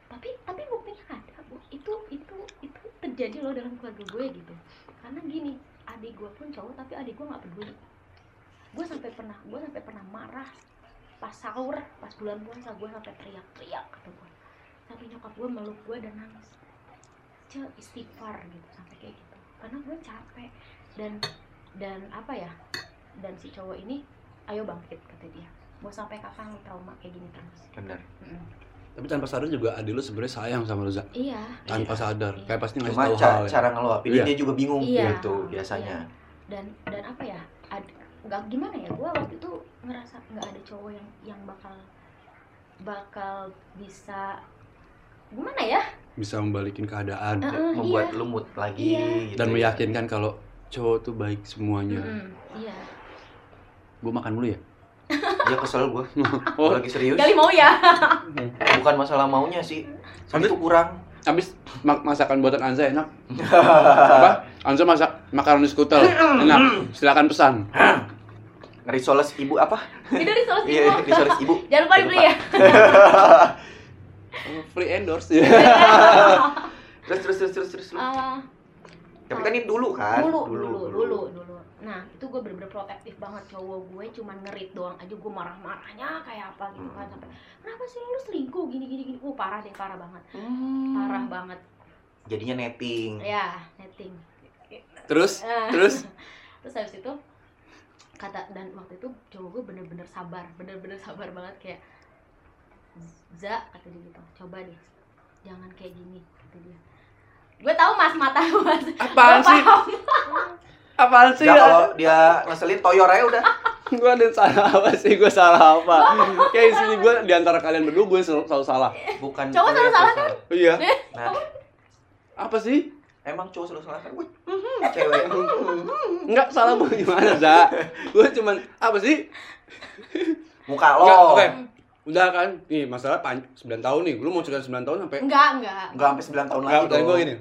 Tapi tapi buktinya ada bu. Itu itu itu terjadi loh dalam keluarga gue gitu. Karena gini adik gue pun cowok tapi adik gue nggak peduli. Gue sampai pernah gue sampai pernah marah pas sahur pas bulan puasa gue sampai teriak-teriak kata gue sampai nyokap gue meluk gue dan nangis ce istighfar gitu sampai kayak gitu karena gue capek dan dan apa ya dan si cowok ini ayo bangkit kata dia mau sampai kapan lu trauma kayak gini terus bener Mm-mm. tapi tanpa sadar juga adik lu sebenarnya sayang sama lu, Za. iya Tanpa sadar. Iya. Kayak pasti ngasih tahu ca- hal. cara ngeluapin Iya. dia juga bingung Iya. gitu biasanya dan dan apa ya ad, nggak gimana ya gue waktu itu ngerasa nggak ada cowok yang yang bakal bakal bisa gimana ya Bisa membalikin keadaan Heeh, membuat iya. lu mood lagi Iya. gitu dan ya. meyakinkan kalau cowok tuh baik semuanya. Mm-mm, iya Gua makan dulu ya. dia kesel gua Oh, lagi serius kali mau ya bukan masalah maunya sih tapi Habis- itu kurang habis ma- masakan buatan Anza enak. Apa? Anza masak makaroni skutel. Enak. Silakan pesan. risoles ibu apa itu dari solusi iya risoles ibu jangan lupa dibeli ya free endorse. Ya. terus terus terus terus terus. Ah, tapi kan ini dulu kan? dulu dulu dulu dulu. nah itu gue bener-bener protektif banget. Cowok gue cuma ngerit doang aja gue marah-marahnya kayak apa gitu kan. Sampai kenapa sih lu selingkuh? Gini gini gini. Uh parah deh parah banget. Hmm. parah banget. Jadinya netting. Ya netting. Terus? Eh, terus? Terus habis itu kata dan waktu itu cowok gue bener-bener sabar. Bener-bener sabar banget. Kayak za kata dia gitu coba deh jangan kayak gini kata dia gue tahu mas mata mas apaan sih? Apaan sih? ya kalau dia ngeselin toyor aja udah Gua ada salah apa sih? Gua salah apa? Kayak sini gua di antara kalian berdua gue selalu, selalu salah. bukan Cowok salah-salah salah. Iya. nah Apa sih? Emang cowok selalu salah kan? Gue, mhm, cewek. Enggak salah gue gimana, Za? Gue cuman apa sih? Muka lo. Enggak, oke. Udah kan, nih masalah pan 9 tahun nih. Lu mau cerita 9 tahun sampai enggak enggak Enggak sampai 9 tahun Enggak, lagi dong. gue gini.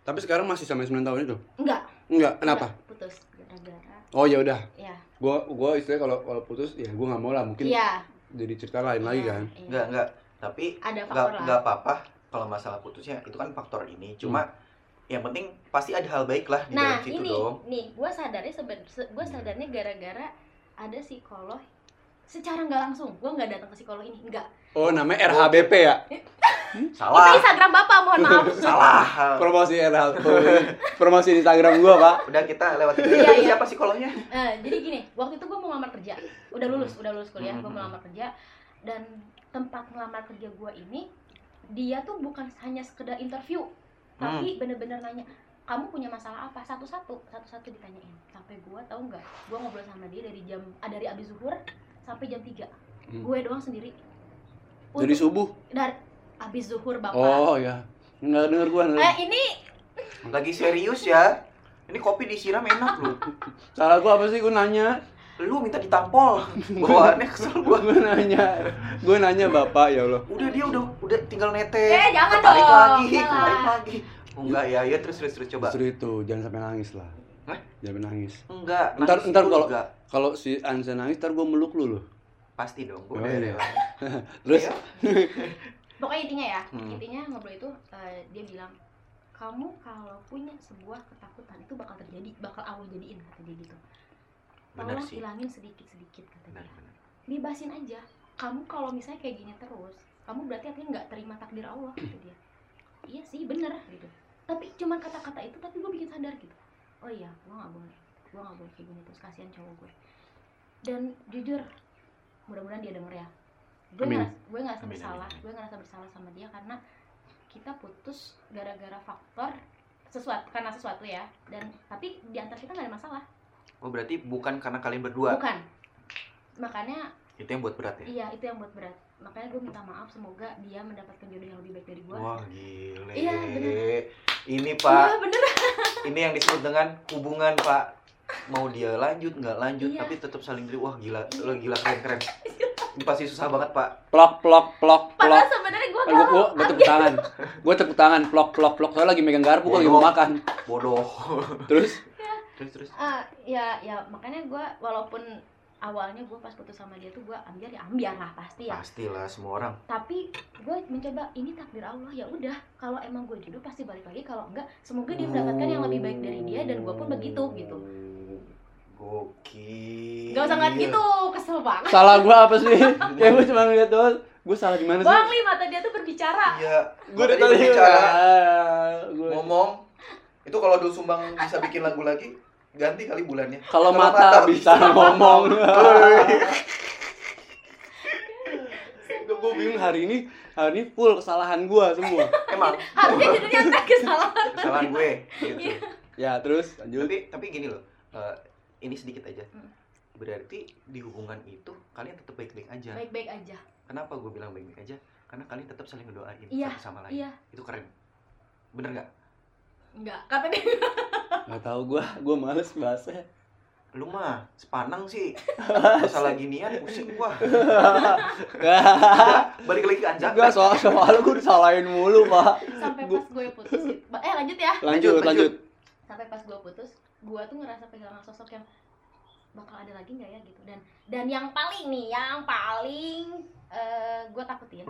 Tapi sekarang masih sampai 9 tahun itu. enggak Enggak, kenapa? Enggak, putus gara-gara Oh ya udah. ya Gua gua istilahnya kalau kalau putus ya gua nggak mau lah mungkin iya jadi cerita lain lagi Iya, kan. iya. Enggak, enggak. Tapi ada enggak faktor lah enggak apa-apa kalau masalah putusnya itu kan faktor ini. Cuma yang penting pasti ada hal baik lah di nah dalam situ ini dong. nih gue sadarnya seben gue sadarnya gara-gara ada psikolog secara nggak langsung gue nggak datang ke psikolog ini enggak Oh, namanya RHBP ya? itu Salah. Instagram bapak mohon maaf Salah. Promosi RH. Promosi Instagram gua, Pak. Udah kita lewat itu. Iya, iya. Siapa psikolognya? Eh, jadi gini waktu itu gue mau ngelamar kerja udah lulus udah lulus kuliah gue Hmm. mau ngelamar kerja dan tempat ngelamar kerja gue ini dia tuh bukan hanya sekedar interview tapi bener-bener nanya kamu punya masalah apa satu-satu satu-satu ditanyain sampai gue tahu nggak gue ngobrol sama dia dari jam ah, dari abis zuhur sampai jam 3 Hmm. gue doang sendiri Dari Untuk- subuh. dari abis zuhur bapak Oh, ya. Enggak denger gua. eh ini Lagi serius ya. Ini kopi disiram enak loh. Salah gua apa sih? Gua nanya. Lu minta ditampol. Bawaannya kesel gua. Gua nanya. Gua nanya Bapak ya Allah. Udah dia udah udah tinggal netes. Eh, jangan Tarik dong, lagi, tarik lagi. Oh, enggak ya, ya terus terus terus coba. Justru itu, jangan sampai nangis lah. Hah? Jangan nangis. Enggak. Ntar- nangis ntar kalau- enggak. Kalau si Anza nangis, ntar gua meluk lu loh. pasti dong. Oh, Gua udah iya. Terus Iya. pokoknya intinya ya Hmm. intinya ngobrol itu eh, dia bilang kamu kalau punya sebuah ketakutan itu bakal terjadi bakal Allah jadiin kata dia gitu Benar tolong sih. hilangin sedikit sedikit kata Benar, dia benar. bebasin aja kamu kalau misalnya kayak gini terus kamu berarti artinya nggak terima takdir Allah kata dia iya sih bener gitu tapi cuman kata-kata itu tapi gue bikin sadar gitu oh iya gue nggak boleh gue nggak boleh kayak gini terus kasihan cowok gue dan jujur mudah-mudahan dia denger ya gue ngerasa gue ngerasa Amin, bersalah amin. gue ngerasa bersalah sama dia karena kita putus gara-gara faktor sesuatu karena sesuatu ya dan tapi di antara kita nggak ada masalah Oh, berarti bukan karena kalian berdua. bukan makanya Itu yang buat berat ya? Iya, itu yang buat berat. Makanya gue minta maaf semoga dia mendapatkan jodoh yang lebih baik dari gue. Wah, gile. Iya, bener. Ini, Iya, Pak, bener. ini yang disebut dengan hubungan, Pak. Mau dia lanjut nggak lanjut, Iya. tapi tetap saling terima. Wah, gila, Iya. lo gila keren-keren. Ini pasti susah banget, Pak. plok plok plok plok. Padahal sebenarnya gue gua, gua, gua tepuk tangan. Gua tepuk tangan plok plok plok. Soalnya lagi megang garpu gua lagi mau Bodoh. makan. Bodoh. Terus terus terus. Ah, ya, ya makanya gue walaupun awalnya gue pas putus sama dia tuh gue ambiar ya ambiar lah pasti ya. Pastilah semua orang. Tapi gue mencoba ini takdir Allah ya udah. Kalau emang gue jodoh pasti balik lagi. Kalau enggak, semoga dia mendapatkan yang lebih baik dari dia dan gue pun begitu gitu. Gokil. Gak usah ngeliat gitu, kesel banget. salah gua apa sih? ya gua cuma ngeliat doang. Gua salah gimana sih? Bang Li mata dia tuh berbicara. Iya. Gua udah Tadi. Ah, gua- ngomong itu kalau dulu sumbang bisa bikin lagu lagi ganti kali bulannya Kalau mata, mata bisa bisa ngomong. Gue bingung hari ini, hari ini full kesalahan gua semua. emang Harusnya judulnya kesalahan. kesalahan gue gitu. Iya. ya terus lanjut. tapi tapi gini loh eh, ini sedikit aja Hmm. berarti di hubungan itu kalian tetap baik-baik aja Baik-baik aja. kenapa gue bilang baik-baik aja karena kalian tetap saling ngedoain Iya, satu sama lain Iya, itu keren bener nggak enggak. Kata dia Gak tau gua, gua males bahasnya. lu mah sepanang sih masalah ginian pusing gua balik lagi ke Anja Gak soal soal gua disalahin mulu pak. sampai Gua- pas gue putus gitu. Eh lanjut ya. Lanjut Lanjut, lanjut. Sampai pas gue putus, gue tuh ngerasa kehilangan sosok yang bakal ada lagi nggak ya gitu. Dan dan yang paling nih, yang paling eh gue takutin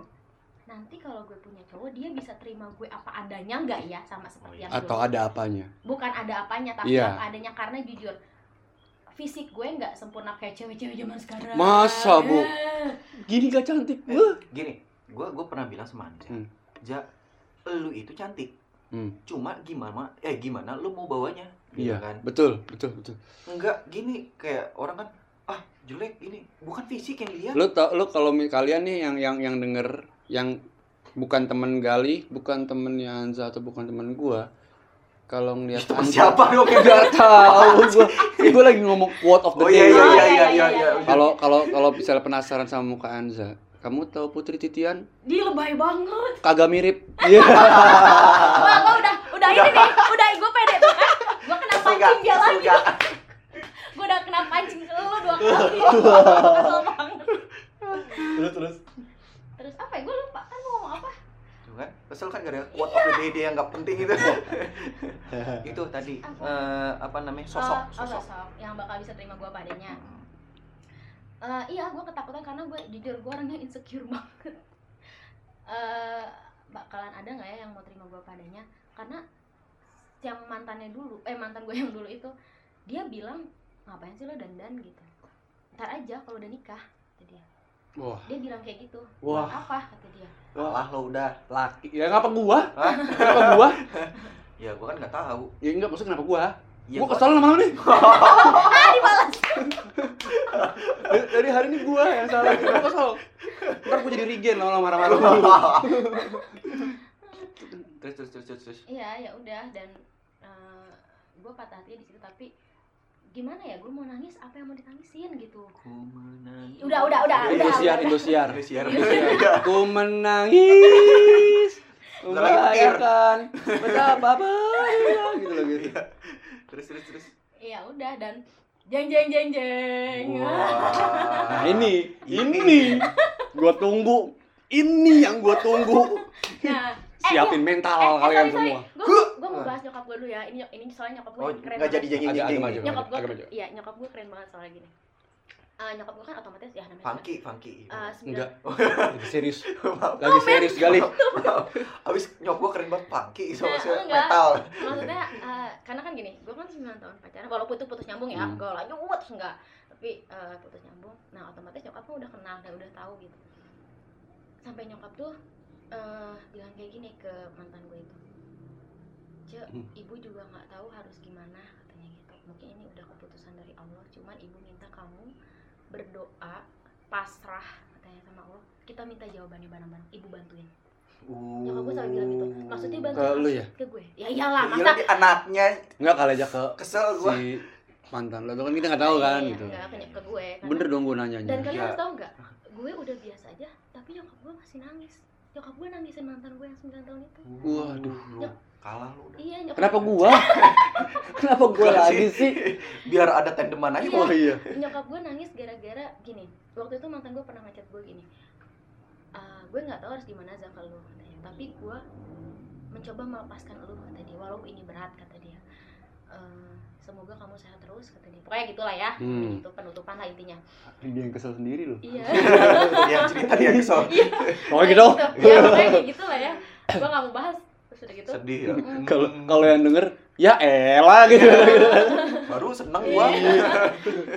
nanti kalau gue punya cowok dia bisa terima gue apa adanya nggak ya sama seperti yang Atau dulu. ada apanya? bukan ada apanya tapi Iya. apa adanya karena jujur fisik gue nggak sempurna kayak cewek-cewek zaman sekarang Masa, Bu? Eh. Gini gak cantik Eh, gini gua gua pernah bilang sama Anja Hmm. Ja lu itu cantik Hmm. cuma gimana eh gimana lu mau bawanya gitu Iya, kan betul, betul, betul. enggak gini kayak orang kan ah jelek ini bukan fisik yang dilihat Lu tau, lu kalau kalian nih yang yang yang denger yang bukan temen Gali, bukan temennya Anza atau bukan temen gua, kalau ngelihat Temen Anza, siapa dong yang Gak tahu gua. Ini gua lagi ngomong quote of the oh day. iya iya Oh, iya iya, iya iya, iya iya. Kalau kalau kalau misalnya penasaran sama muka Anza, kamu tahu Putri Titian? dia lebay banget Kagak mirip. Iya. Wah, udah udah udah ini nih udah gue pede tuh kan pancing dia lagi. gak? gue udah kena pancing ke lu dua kali. Kesel banget. Terus terus. Terus apa ya? Gue lupa. Kan mau ngomong apa? Tuh kan, kesel kan gara-gara quote of the day dia yang nggak penting itu. itu tadi Apa? eh, apa namanya? Sosok, Eh, oh, sosok. sosok yang bakal bisa terima gue padanya Eh, iya gue ketakutan karena gue jujur gue orangnya insecure banget. Eh, bakalan ada nggak ya yang mau terima gue padanya karena yang mantannya dulu eh mantan gue yang dulu itu dia bilang ngapain sih lo dandan? gitu. Ntar aja kalau udah nikah kata dia. Wah. Dia bilang kayak gitu. Wah. Apa? kata dia. Alah lo udah. laki. Ya ngapa gua? Hah? kenapa gua? Ya gua kan nggak tahu. ya enggak maksud kenapa gua? Ya, gua kesel sama lu nih. Ah dibalas. Dari, dari hari ini gua yang salah. Gua kesel. Ntar gua jadi regen lama marah-marah. Terus terus terus terus. terus. iya ya udah. Dan gue patah hati di situ tapi gimana ya gue mau nangis apa yang mau ditangisin gitu Ku menangis. Udah, udah, udah, udah. Indosiar Indosiar Indosiar. Indosiar ku menangis membayangkan betapa berbeda gitu loh gitu Iya. Terus terus terus. iya udah dan jeng jeng jeng jeng Nah Wah. ini, ini gua tunggu, ini yang gua tunggu. nah Siapin mental kalian semua. gue gue bahas nyokap gue dulu ya ini ini soalnya nyokap gue Oh, keren nggak banget. jadi jengking jengking. nyokap gue iya nyokap gue keren banget soalnya gini Eh, nyokap gue kan otomatis ya namanya Funky, funky. eh, Enggak, sembilan lagi serius. Lagi serius kali. Abis nyok gua keren banget funky sama Nah, si enggak. metal. maksudnya eh, karena kan gini gue kan 9 tahun pacaran walaupun itu putus nyambung ya Hmm. gue lanjut terus enggak tapi eh, putus nyambung nah otomatis nyokap tuh udah kenal dan udah tahu gitu sampai nyokap tuh eh, bilang kayak gini ke mantan gue itu ce Hmm. ibu juga nggak tahu harus gimana katanya gitu mungkin ini udah keputusan dari Allah cuman ibu minta kamu berdoa pasrah katanya sama Allah kita minta jawabannya bareng-bareng ibu bantuin nyokap gue selalu bilang gitu maksudnya bantuin Ke lu ya? ke gue ya iyalah Gila masa di anaknya Enggak kali aja ke kesel gua. si mantan lo, kan kita nggak tahu kan Iya, gitu. enggak, ke, gue karena- Bener dong gue nanyanya. dan kalian Iya. harus tahu nggak gue udah biasa aja tapi nyokap gue masih nangis nyokap gue nangisin mantan gue yang 9 tahun itu Waduh. Lu kalah lu udah. iya nyokap Kenapa gua? Kenapa gua lagi sih? Biar ada tandeman aja. Iya. Oh iya. nyokap gue nangis gara-gara gini waktu itu mantan gue pernah ngechat gue gini "Ah, gue nggak tahu harus gimana Zaka lu katanya tapi gue mencoba melepaskan lu kata dia walau ini berat kata dia "Eh, semoga kamu sehat terus kata dia pokoknya gitulah ya Hmm. itu penutupan lah intinya Dia yang kesel sendiri loh. iya Yang cerita dia kesel. Oh gitu. ya pokoknya kayak gitu lah ya gue nggak mau bahas terus udah gitu. Sedih ya. Kalau kalau yang denger ya elah gitu. Baru seneng gua. Iya.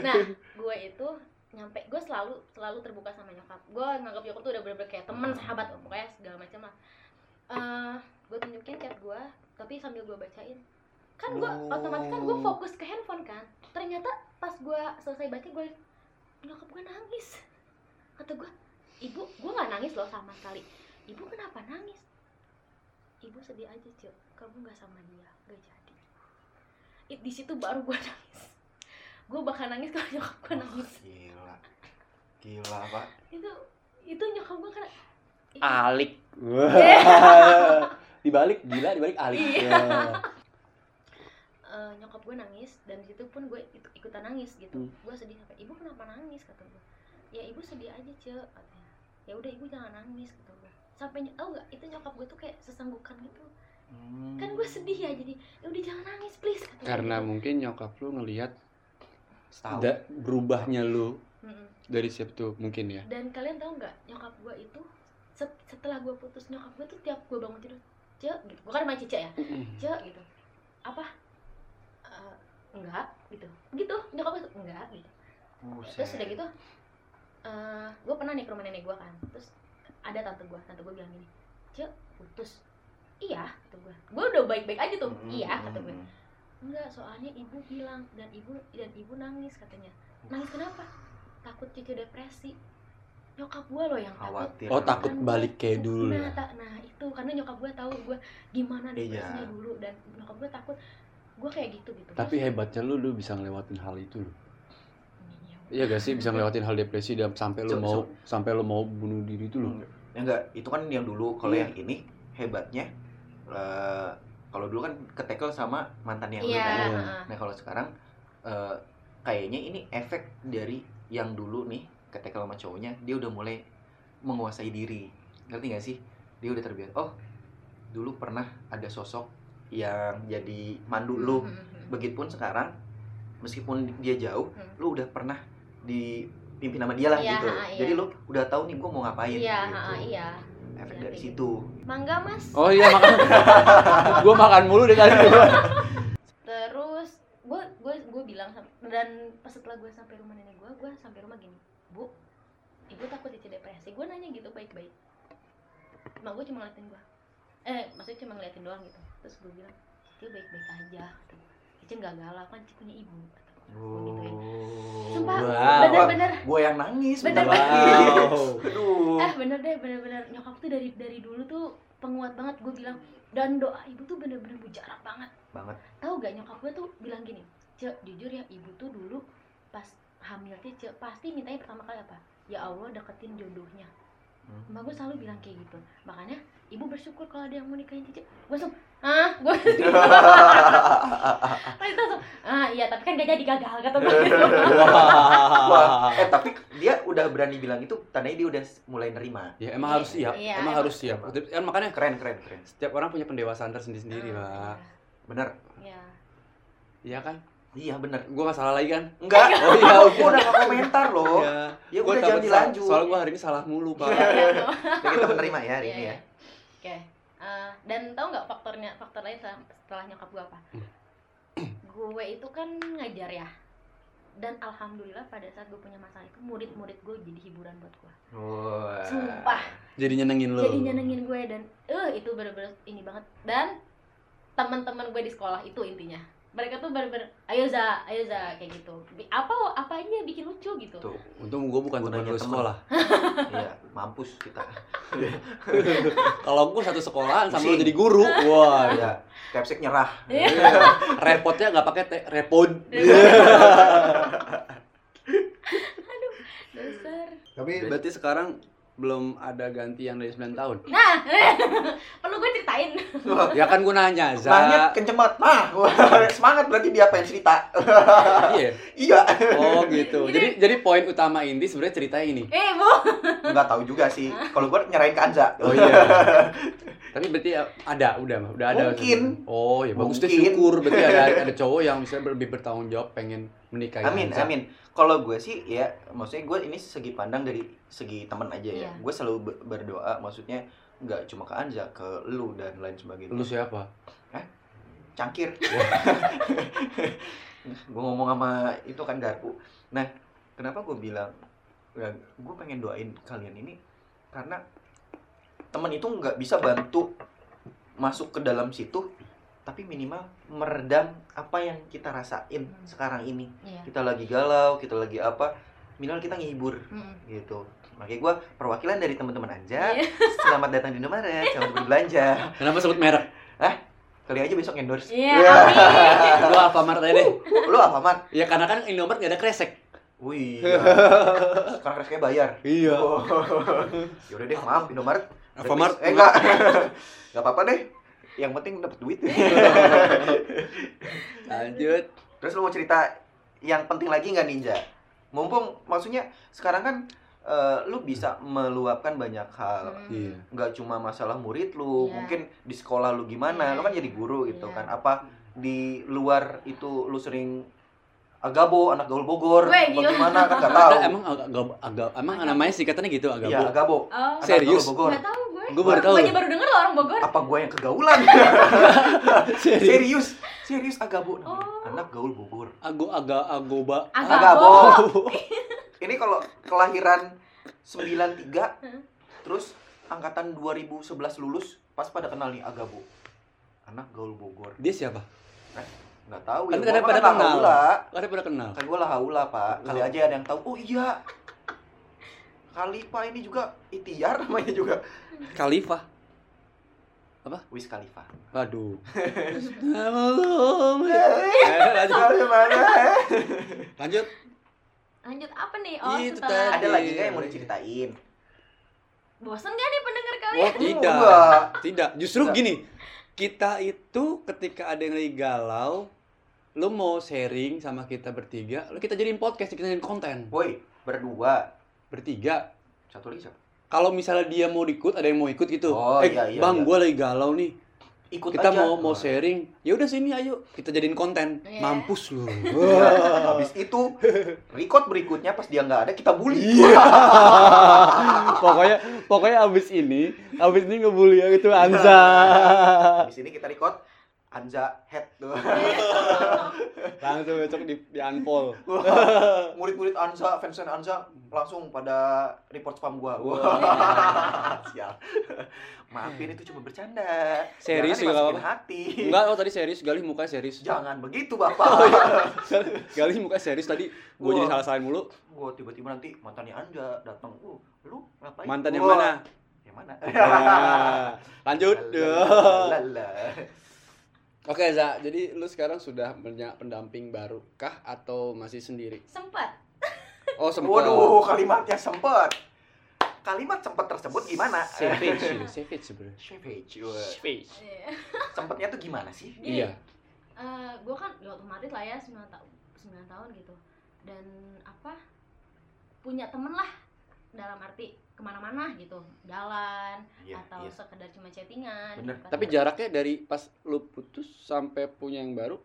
nah gue itu nyampe gue selalu selalu terbuka sama nyokap. Gue nganggap nyokap tuh udah bener-bener kayak temen sahabat pokoknya segala macam lah. Eh, gue tunjukin chat gue tapi sambil gue bacain. Kan gue Oh. otomatis kan gue fokus ke handphone kan. Ternyata pas gue selesai baca gue nyokap gue nangis. Kata gue ibu gue nggak nangis loh sama sekali. Ibu kenapa nangis ibu sedih aja cuk kamu nggak sama dia gak jadi It- di situ baru gue nangis gue bakal nangis kalau nyokap gue nangis Gila. Gila, Pak. itu itu nyokap gue kan Alik. dibalik gila dibalik alik. Iya. Ya. eh, nyokap gue nangis dan di situ pun gue ikut ikutan nangis gitu Hmm. gue sedih sampai ibu kenapa nangis kata gue ya ibu sedih aja cek katanya ya udah ibu jangan nangis kata gue sampai ny- tau gak itu nyokap gue tuh kayak sesenggukan gitu. Hmm. kan gue sedih ya jadi ya udah jangan nangis please kata gue Karena gitu. mungkin nyokap lu ngelihat da- berubahnya lu Mm-mm. dari siap tuh mungkin ya. dan kalian tahu nggak nyokap gue itu set- setelah gue putus nyokap gue tuh tiap gue bangun tidur cek gitu. Gue kan main cica ya. Cek gitu. Apa? Eh, enggak gitu. Gitu nyokap gue enggak gitu. Buset. terus udah gitu eh gue pernah nih ke rumah nenek gue kan. Terus ada tante gue tante gue bilang gini cek putus. Iya kata gue gue udah baik baik aja tuh. Hmm, iya kata gue hmm. enggak soalnya ibu bilang dan ibu dan ibu nangis katanya. Nangis kenapa? Takut cici depresi. Nyokap gue loh yang takut. Khawatir. Oh takut Kan balik kayak dulu nah, ya. ta- nah itu. Karena nyokap gue tahu gue gimana depresinya Iya. dulu dan nyokap gue takut. Gue kayak gitu gitu. Tapi Terus- hebatnya lu lu bisa ngelewatin hal itu loh. Iya, Iya gak sih bisa ngelewatin hal depresi dan sampai lu So- mau sampai lu mau bunuh diri itu loh. Ya enggak, itu kan yang dulu. Kalau Iya. yang ini hebatnya eh, kalau dulu kan ketekel sama mantannya lu Iya. kan. Iya. Nah kalau sekarang eh, kayaknya ini efek dari yang dulu nih ketekel sama cowoknya dia udah mulai menguasai diri. Ngerti gak sih? Dia udah terbiasa. Oh, dulu pernah ada sosok yang jadi mandu lu. Hmm, hmm, hmm. Begitupun sekarang meskipun dia jauh, lu udah pernah dipimpin sama dia lah Iya, gitu. ha, iya. Jadi lu udah tahu nih gua mau ngapain Iya, gitu. heeh, iya. Efek Iya, dari situ. Mangga mas. Oh iya makan. gua makan mulu deh tadi. Terus gue gue gue bilang dan pas setelah gue sampai rumah nenek gue, gue sampai rumah gini, bu, ibu takut Ica depresi. Gue nanya gitu baik-baik. Mak gue cuma ngeliatin gue. Eh, maksudnya cuma ngeliatin doang gitu. Terus gue bilang, dia baik-baik aja. Gue. Ica nggak galau kan, Ica punya ibu. Gituin. Sumpah, Wow. bener-bener. Gue yang nangis Bener lagi. Wow. Aduh. Eh bener deh, bener-bener nyokap tuh dari dari dulu tuh penguat banget. Gue bilang dan doa ibu tuh bener-bener mujarab banget. Banget. Tahu gak nyokap gue tuh bilang gini, cek jujur ya ibu tuh dulu pas hamil tuh cek pasti mintanya pertama kali apa? Ya Allah deketin jodohnya. Hmm. Mbak gue selalu bilang kayak gitu. Makanya ibu bersyukur kalau ada yang mau nikahin Cici. Gue langsung, ah, gue langsung, ah iya tapi kan gak jadi gagal kata gue gitu. Wah, eh tapi dia udah berani bilang itu tandanya dia udah mulai nerima. Ya emang harus siap. Iya, emang emang. harus siap. Kan makanya Keren, keren, keren. setiap orang punya pendewasaan tersendiri-sendiri, Ah, Pak. Bener. Iya. Iya kan? Iya, bener. Gua nggak salah lagi kan? Enggak. Oh iya, Gua oke. udah gak komentar loh. Iya. Ya Gua udah jangan dilanjut. Soalnya gua hari ini salah mulu, Pak. Iya, iya. Ya, kita menerima ya hari Iya, ini iya. ya. Oke. Dan tahu nggak faktornya faktor lain setelah, setelah nyokap gue apa? gue itu kan ngajar ya. Dan alhamdulillah pada saat gue punya masalah itu murid-murid gue jadi hiburan buat gue. Wah. Sumpah. Jadi nyenengin lo. Jadi nyenengin gue dan eh itu bener-bener ini banget. Dan teman-teman gue di sekolah itu intinya. Mereka tuh bener-bener ayo za, ayo za kayak gitu. Apa apa aja bikin lucu gitu. Tuh, Untung gua bukan teman lu sekolah. iya, mampus kita. Kalau gua satu sekolahan sama lu jadi guru. Wah, Iya, Capsek nyerah. Iya. Repotnya nggak pakai T, repot. Dasar. Tapi berarti sekarang belum ada ganti yang dari 9 tahun. Nah, perlu gue ceritain. Ya kan gua nanya, Nanya Za. kenceng banget. Nah, semangat berarti dia pengen cerita. Iya. iya. Oh gitu. Jadi jadi poin utama inti sebenarnya cerita ini. Eh, Bu. Enggak tahu juga sih. Kalau gua nyerahin ke Anza. Oh iya. Tapi berarti ada, udah, udah ada. Mungkin. Oh ya bagus deh syukur. Berarti ada ada cowok yang bisa lebih bertanggung jawab pengen menikahi. Amin, Hanza. amin. Kalau gue sih ya, maksudnya gue ini segi pandang dari segi teman aja ya. Iya. Gue selalu be- berdoa, maksudnya nggak cuma ke Anja, ke lu dan lain sebagainya. Lu siapa? Cangkir. gue ngomong sama itu kan Garpu. Nah, kenapa gue bilang, ya, gue pengen doain kalian ini karena teman itu nggak bisa bantu masuk ke dalam situ, tapi minimal meredam apa yang kita rasain Hmm. sekarang ini. Iya. Kita lagi galau, kita lagi apa, minimal kita ngehibur Mm-mm. gitu. Makanya gue perwakilan dari teman-teman Anja. Iya. Selamat datang di Indomaret, selamat berbelanja. Kenapa sebut merek? Kali aja besok endorse. Iya, Iya. amin. Lu Alfamart aja deh. Lu Alfamart? Ya karena kan Indomart nggak ada kresek. Wih. Sekarang harus kayak bayar. Iya. Oh. Yaudah deh, maaf Indomaret. Alfamart Eh enggak. Enggak apa-apa deh. Yang penting dapat duit. Lanjut. Terus lu mau cerita yang penting lagi nggak Ninja? Mumpung maksudnya sekarang kan eh, lu bisa meluapkan banyak hal. Hmm. Iya. nggak cuma masalah murid lu, Iya. mungkin di sekolah lu gimana, Iya, lu kan jadi guru gitu Iya. kan. Apa di luar itu lu sering agabo, anak gaul Bogor, Weh, gimana kan nggak tahu. Nah, emang agak agak, emang namanya singkatannya gitu agak Iya, agabo. Oh, Serius? Bogor. nggak tahu gue. Gue baru tahu. Gue baru denger loh orang Bogor. Apa gua yang kegaulan? Serius. Serius, serius agabo. namanya. Oh. Anak gaul Bogor. Ago agak agoba. Agabo. Ini kalau kelahiran 93 Hmm. terus angkatan 2011 lulus pas pada kenal nih agabo. Anak gaul Bogor. Dia siapa? Nggak tahu Kan ya. kan kenal. haula. Ada pada kenal. Kan gua lah haula, Pak. Kali aja ada yang tahu. Oh iya. Kali Pak ini juga Itiar namanya juga. Khalifah. Wiz Khalifa. Waduh. Lanjut. Lanjut. Lanjut apa nih? Oh, Itu setelah Ada lagi nggak yang mau diceritain? bosan gak nih pendengar Oh, kalian? tidak. Enggak. Tidak. Justru Enggak. gini. kita itu ketika ada yang lagi galau, lu mau sharing sama kita bertiga, lu kita jadiin podcast, kita jadiin konten. Woi, berdua. Bertiga. Satu lagi siapa? Kalau misalnya dia mau ikut, ada yang mau ikut gitu. Oh, eh, iya, iya, bang, iya. gua lagi galau nih. Ikut kita aja. mau mau sharing. Ya udah sini, ayo kita jadiin konten. Iya. Mampus lu. Habis itu record berikutnya pas dia nggak ada kita bully. Iya. pokoknya pokoknya abis ini, abis ini ngebully yang itu Anza. Habis ini kita record Anza head tuh. Langsung besok di, di unfollow. Wah, Murid-murid Anza, fans Anza langsung pada report spam gua. Wah. Sial. Maafin itu cuma bercanda. Serius juga apa-apa. hati. Enggak, oh tadi serius, Galih muka serius. Jangan begitu, Bapak. Galih muka serius tadi. Gue Wah. jadi salah-salahin mulu. Gua tiba-tiba nanti mantannya Anja datang. Uh, lu ngapain? Mantan yang mana? Yang mana? Nah, lanjut. Lala. Oke, Za. Jadi lu sekarang sudah punya pendamping baru kah atau masih sendiri? Sempat. Oh, sempat. Waduh, kalimatnya sempet. Kalimat sempet tersebut gimana? Savage, savage sebenarnya. Savage. Savage. Iya. Sempetnya tuh gimana sih? Gini, Iya. eh, gue kan ya otomatis lah ya 9 tahun 9 tahun gitu dan apa punya temen lah dalam arti ke mana-mana gitu jalan Iya, atau iya. sekedar cuma chattingan Bener. gitu kan. Tapi jaraknya dari pas lu putus sampai punya yang baru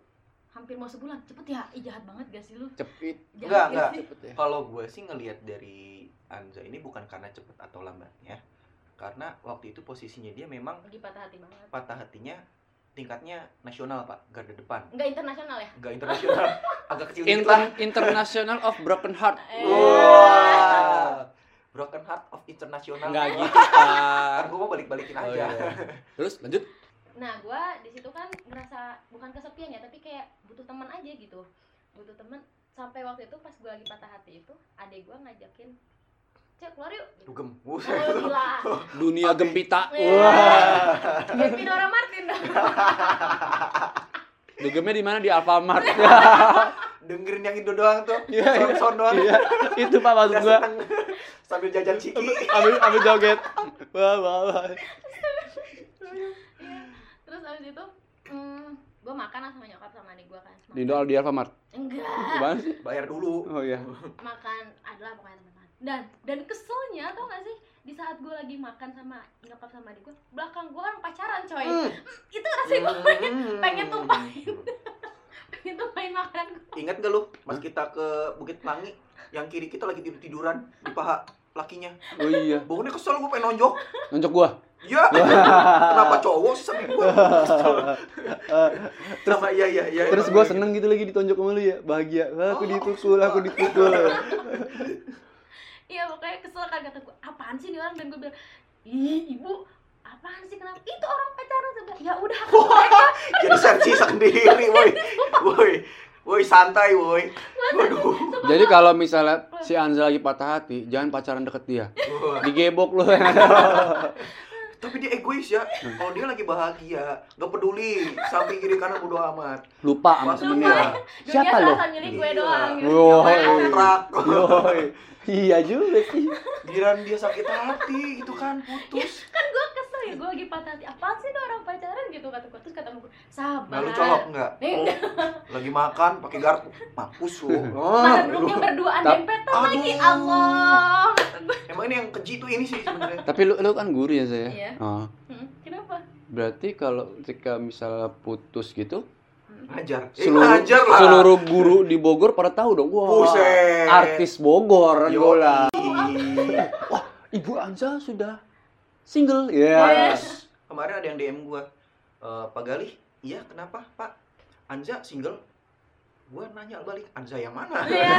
hampir mau sebulan cepet ya Ih, jahat banget gak sih lu cepet. jahat Enggak, gak enggak. Cepet ya. Kalau gue sih ngelihat dari Anja ini bukan karena cepet atau lambatnya, karena waktu itu posisinya dia memang lagi patah hati banget patah hatinya tingkatnya nasional pak, garda depan, nggak internasional ya nggak internasional, agak kecil. Inter International of Broken Heart. Eh, Wah, broken heart of internasional. Enggak gitu, Kan Pak. gue mau balik-balikin Oh, aja. iya. Terus lanjut. nah gue di situ kan ngerasa bukan kesepian ya tapi kayak butuh teman aja gitu butuh teman sampai waktu itu pas gue lagi patah hati itu adek gue ngajakin cek keluar yuk gitu. Dugem. oh gila Dunia gempita. Iya. Wah. Nora Martin dong Dugemnya di mana di Alfamart. Dengerin yang itu doang tuh, Iya, iya. doang. Iya, itu Pak maksud gua. Sambil jajan ciki. Ambil ambil joget. Wah, wah, wah. Iya. terus abis itu mm, gue makan lah sama nyokap sama adik gue kan Di Alfamart. enggak? Bayar dulu. Oh iya. makan adalah pokoknya dan dan keselnya tau gak sih di saat gue lagi makan sama nyokap sama adik gue belakang gue orang pacaran coy Hmm. itu rasanya gue pengen, Hmm. pengen tumpahin pengen tumpahin makanan gue Ingat gak lu pas kita ke Bukit Pelangi yang kiri kita lagi tidur tiduran di paha lakinya. Oh iya. Bangunnya kesel gue pengen nonjok. Nonjok gua. Ya. Kenapa cowok sih sampai gue? Sama iya iya iya. Terus gitu. seneng gitu lagi ditonjok sama lu ya. Bahagia. Aku Oh, dipukul, aku dipukul. Iya pokoknya kesel kan kata gue apaan sih nih orang dan gue bilang ih ibu apaan sih kenapa itu orang pacaran bilang, ya udah Jadi sensi sendiri, woi. Woi. Woi santai, woi. Waduh. Jadi kalau misalnya si Anza lagi patah hati, jangan pacaran deket dia. Digebok lu. Tapi dia egois ya. Kalau dia lagi bahagia, nggak peduli samping kiri kanan bodo amat. Lupa sama temennya. Siapa lo? gue Iya. doang gitu. Kontrak. Iya juga sih. Giran dia sakit hati, itu kan putus. kan gue kesel ya gue lagi patah hati apaan sih nih orang pacaran gitu kata gue terus kata gue sabar Nah, lu colok enggak? Enggak. Lagi makan pakai garpu. Mampus lu. mana duduknya berduaan dempetan Aduh. lagi Allah Emang ini yang keji tuh ini sih sebenarnya. Tapi lu lu kan guru ya saya. Iya. Oh. Hmm, kenapa Berarti kalau ketika misalnya putus gitu, Ngajar. Eh, seluruh ngajar lah. seluruh guru di Bogor pada tahu dong. Wah. Buset. Artis Bogor bola. Wah, Ibu Anza sudah single. Ya. Yes. Kemarin ada yang DM gua. "Eh, Pak Galih, iya kenapa Pak? Anja single? Gua nanya balik, Anja yang mana? Iya.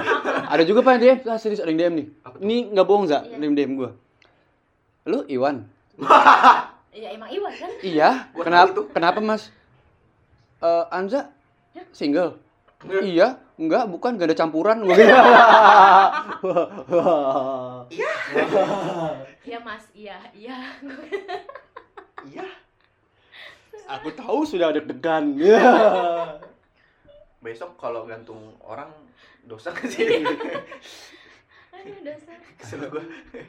Ada juga Pak yang DM, ah, serius ada yang DM nih. Ini nggak bohong, Za, ada yang DM gua. Lu Iwan? Iya emang Iwan kan Iya. Kenapa? Kenapa Mas? Eh, Anza single? Enggak. Iya, enggak, bukan, gak ada campuran gua bilang. Iya mas iya iya Iya. Aku tahu sudah deg-degan. Besok kalau gantung orang dosa ke sih. aduh dasar Kesel gua.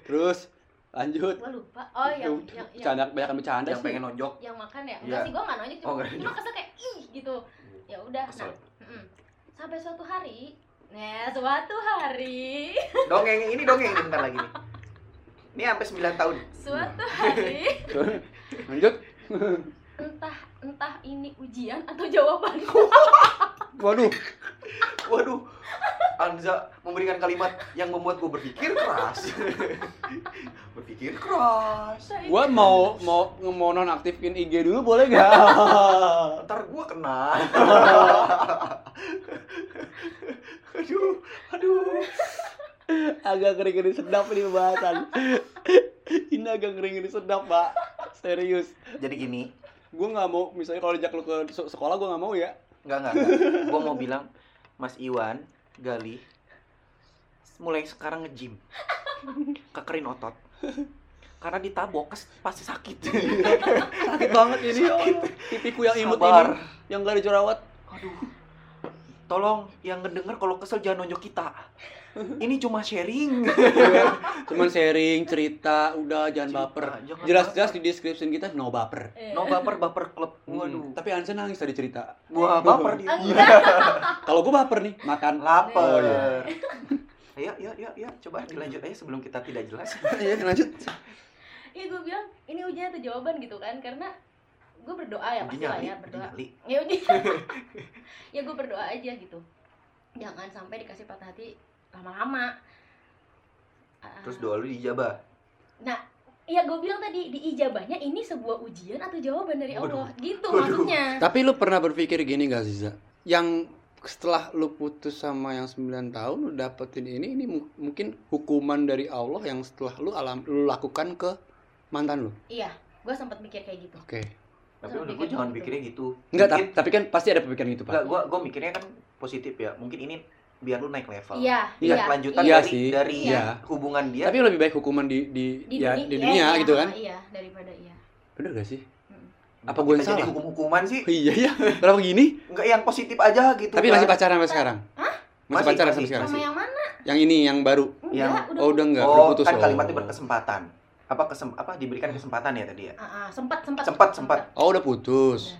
Terus Lanjut. Gua lupa. Oh, yang Udah, yang yang, Bercanda, banyak bercanda yang sih. pengen nonjok yang makan ya? Iya. Enggak sih, gua enggak nonjok, Oh, cuma, nggak cuma kesel kayak ih gitu. Ya udah. Nah, mm-mm. sampai suatu hari, nah suatu hari, dongeng ini dongeng ini bentar lagi nih ini sampai 9 tahun suatu hari Lanjut. entah entah ini ujian atau jawaban. Waduh. waduh Anza memberikan kalimat yang membuat gue berpikir keras berpikir keras Gua mau mau mau nonaktifin IG dulu boleh nggak? ntar gue kena aduh aduh agak ngeri-ngeri sedap nih pembahasan. Ini agak ngeri-ngeri sedap, Pak. Serius. jadi gini Gue nggak mau, misalnya kalau ajak lu ke se- sekolah gue nggak mau ya. Enggak, enggak, gue mau bilang Mas Iwan, Gali mulai sekarang nge-gym kekerin otot karena ditabok kes- pasti sakit Sakit banget ini. Pipiku yang imut Sabar. ini, yang gak dijerawat. aduh tolong yang ngedenger kalau kesel jangan nonjok kita ini cuma sharing Cuman sharing, cerita, udah jangan Cerita, baper. Jelas-jelas di description kita no baper. Eh, no baper baper klub Waduh. waduh Tapi Ansa nangis tadi cerita. gua baper dia Enggak. Kalau gue baper nih, makan. lapar Oh, iya. ayo ayo ayo ayo coba dilanjut aja sebelum kita tidak jelas Iya, lanjut. Iya gue bilang ini ujian atau jawaban gitu kan karena gue berdoa ya pasti lah ya berdoa. Ya ya gue berdoa aja gitu. Jangan sampai dikasih patah hati lama-lama. Ah, terus doa lu dijabah Iya gue bilang tadi di ijabahnya ini sebuah ujian atau jawaban dari Waduh. Allah gitu Waduh. maksudnya. Tapi lu pernah berpikir gini gak Ziza? Yang setelah lu putus sama yang 9 tahun lu dapetin ini ini mu- mungkin hukuman dari Allah yang setelah lu alam lu lakukan ke mantan lu. Iya, gue sempat mikir kayak gitu. Oke. tapi Terus udah gue jangan gitu. pikirnya gitu Enggak, tapi, tapi kan pasti ada pemikiran gitu, Enggak, Pak. gua gua mikirnya kan positif ya. Mungkin ini biar lu naik level. Iya, Iya, iya. kelanjutan Iya dari sih, dari iya. hubungan dia. Tapi lebih baik hukuman di di, di, ya, dunia, di iya, dunia iya, gitu kan. Iya, daripada iya. Bener gak sih? Mm. Apa yang jadi salah? hukum-hukuman sih? Iya ya. Kenapa gini? Enggak yang positif aja gitu. Tapi kan. masih pacaran sampai sekarang? Masih, Masih, pacaran masih. sampai sekarang Sama sih? yang mana? Yang ini yang baru. Enggak, Yang- udah. Oh, udah enggak, Oh, udah putus. kan oh. kalimatnya berkesempatan. Apa kesem apa diberikan kesempatan ya tadi ya? Ah, ah, sempat, sempat. Sempat, sempat. Oh, udah putus.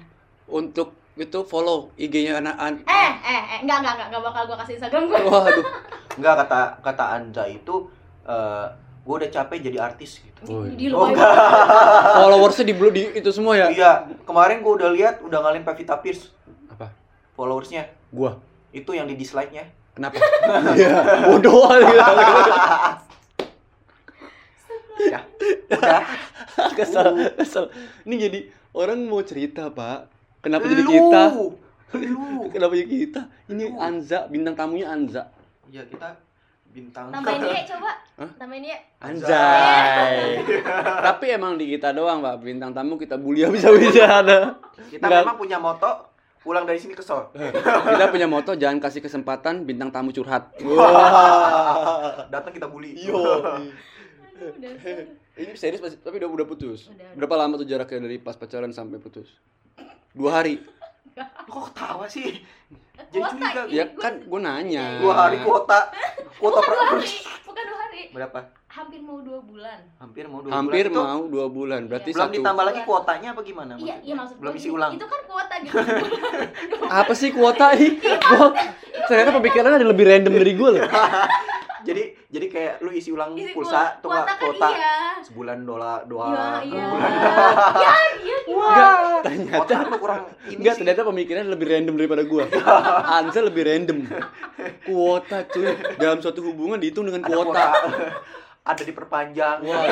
Untuk itu follow IG-nya anak an Eh, eh, eh, enggak, enggak, enggak, enggak bakal gue kasih Instagram gue. Waduh. Enggak kata kata Anja itu eh gue udah capek jadi artis gitu. Oh, Di Oh, luar. enggak. Followersnya di blue di itu semua ya? Iya, kemarin gue udah lihat udah ngalahin Pevita Pierce Apa? followersnya. Gua. Itu yang di dislike-nya. Kenapa? Iya. Bodoh kali ya. ya. Udah. kesel, kesel. Ini jadi orang mau cerita, Pak. Kenapa jadi kita? Lu. Kenapa jadi kita? Ini Lu. Anza, bintang tamunya Anza. Ya kita bintang Tambahin dia coba. Hah? Tambahin dia. Anjay. Tapi emang di kita doang, Pak. Bintang tamu kita bully bisa-bisa ada. Kita Enggak. memang punya moto pulang dari sini kesel. Kita punya moto jangan kasih kesempatan bintang tamu curhat. Wah. Datang kita bully. Yo. Ini serius pasti- tapi udah udah putus. Udah, udah. Berapa lama tuh jaraknya dari pas pacaran sampai putus? Dua hari. Kok ketawa sih? Jadi Kuota, curiga. iya. Ya kan gue nanya. Dua hari kuota. Kuota Bukan dua hari, bukan dua hari. berapa? Hampir mau dua bulan. Hampir mau dua Hampir bulan. Itu mau dua bulan. Berarti belum satu. ditambah lagi kuotanya apa gimana? Iya, iya maksud belum isi ulang. Itu kan kuota gitu. Apa sih kuota nih? Gua ternyata pemikirannya ada lebih random dari gue loh. Jadi jadi kayak lu isi ulang Isi pulsa tuh kuota nggak kan kuota iya. sebulan dolar Iya, dua iya. bulan. Ya, iya gimana? Enggak, ternyata Kuota lu kurang ini Enggak, ternyata pemikirannya lebih random daripada gua. Anza lebih random. Kuota cuy. Dalam suatu hubungan dihitung dengan ada kuota. ada diperpanjang. Wah.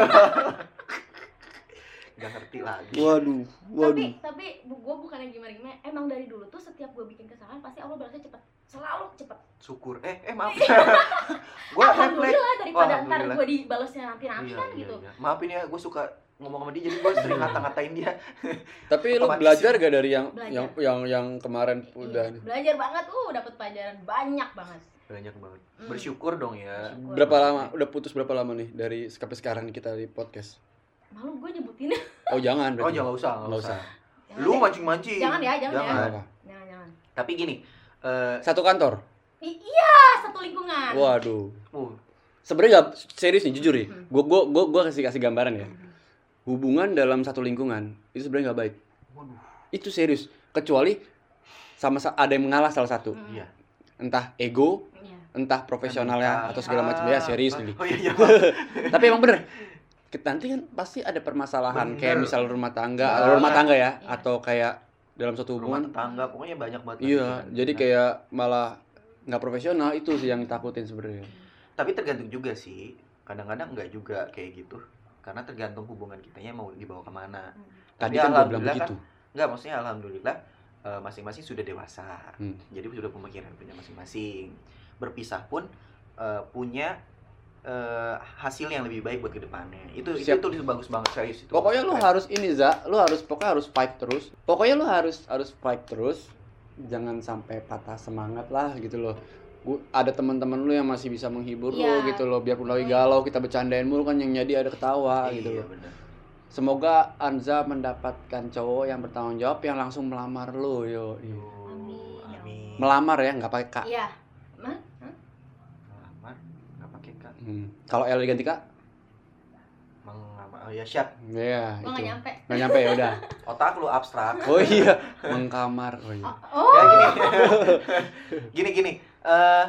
Gak ngerti lagi. Waduh, Tapi waduh. tapi bu- gua bukannya gimana gimana. Emang dari dulu tuh setiap gua bikin kesalahan pasti Allah balasnya cepet. Selalu cepet. Syukur. Eh, eh maaf. gua refleks. Alhamdulillah daripada ntar gua dibalasnya nanti-nanti Iya, kan iya, gitu. iya. Maafin ya, gue suka ngomong sama dia jadi gue sering ngata-ngatain dia. Tapi lu belajar gak dari yang Belajar. yang yang yang kemarin Iya, udah nih? belajar banget uh dapat pelajaran banyak banget. Banyak banget. Hmm. Bersyukur dong ya. Bersyukur. Berapa lama? Udah putus berapa lama nih dari sampai sekarang kita di podcast? Malu gue nyebutin. Oh, jangan Oh, jangan usah, Nggak usah. usah. Jangan Lu mancing-mancing. Jangan ya, jangan ya. Nggak apa. Jangan jangan. Tapi gini, eh Satu kantor. I- iya, satu lingkungan. Waduh. uh, sebenarnya nggak serius nih jujur nih Hmm. gue gue gue gue kasih kasih gambaran ya hubungan dalam satu lingkungan itu sebenarnya nggak baik Waduh. itu serius kecuali sama sa- ada yang mengalah salah satu Hmm. Iya. entah ego Iya. entah profesionalnya atau segala macam ya serius nih Oh iya iya. tapi emang bener kita nanti kan pasti ada permasalahan Bener. kayak misal rumah tangga rumah tangga ya Iya. atau kayak dalam suatu Rumah hubungan tetangga pokoknya banyak banget. iya kan. jadi Nah, kayak malah nggak profesional itu sih yang takutin sebenarnya tapi tergantung juga sih. Kadang-kadang enggak juga kayak gitu. Karena tergantung hubungan kitanya mau dibawa ke mana. Hmm. tadi kan gue bilang alhamdulillah begitu Enggak, maksudnya alhamdulillah eh, masing-masing sudah dewasa. Hmm. Jadi sudah pemikiran punya masing-masing. Berpisah pun eh, punya eh, hasil yang lebih baik buat ke depannya. Itu Siap. itu itu bagus banget serius itu. pokoknya lu harus ini za lu harus pokoknya harus fight terus pokoknya lu harus harus fight terus jangan sampai patah semangat lah gitu loh Gua, ada teman-teman lu yang masih bisa menghibur lu Iya. gitu loh biarpun lagi galau kita bercandain mulu kan yang jadi ada ketawa Iya, gitu loh bener. semoga Anza mendapatkan cowok yang bertanggung jawab yang langsung melamar lu yo Iya. Amin. Amin. melamar ya nggak pakai kak Iya. Hah? Melamar nggak pakai kak. Hmm. kalau L diganti kak. Oh ya siap. ya Gua nggak itu nyampe. nggak nyampe ya udah Otak lu abstrak. oh iya mengkamar oh iya Oh. Ya gini. gini gini. Eh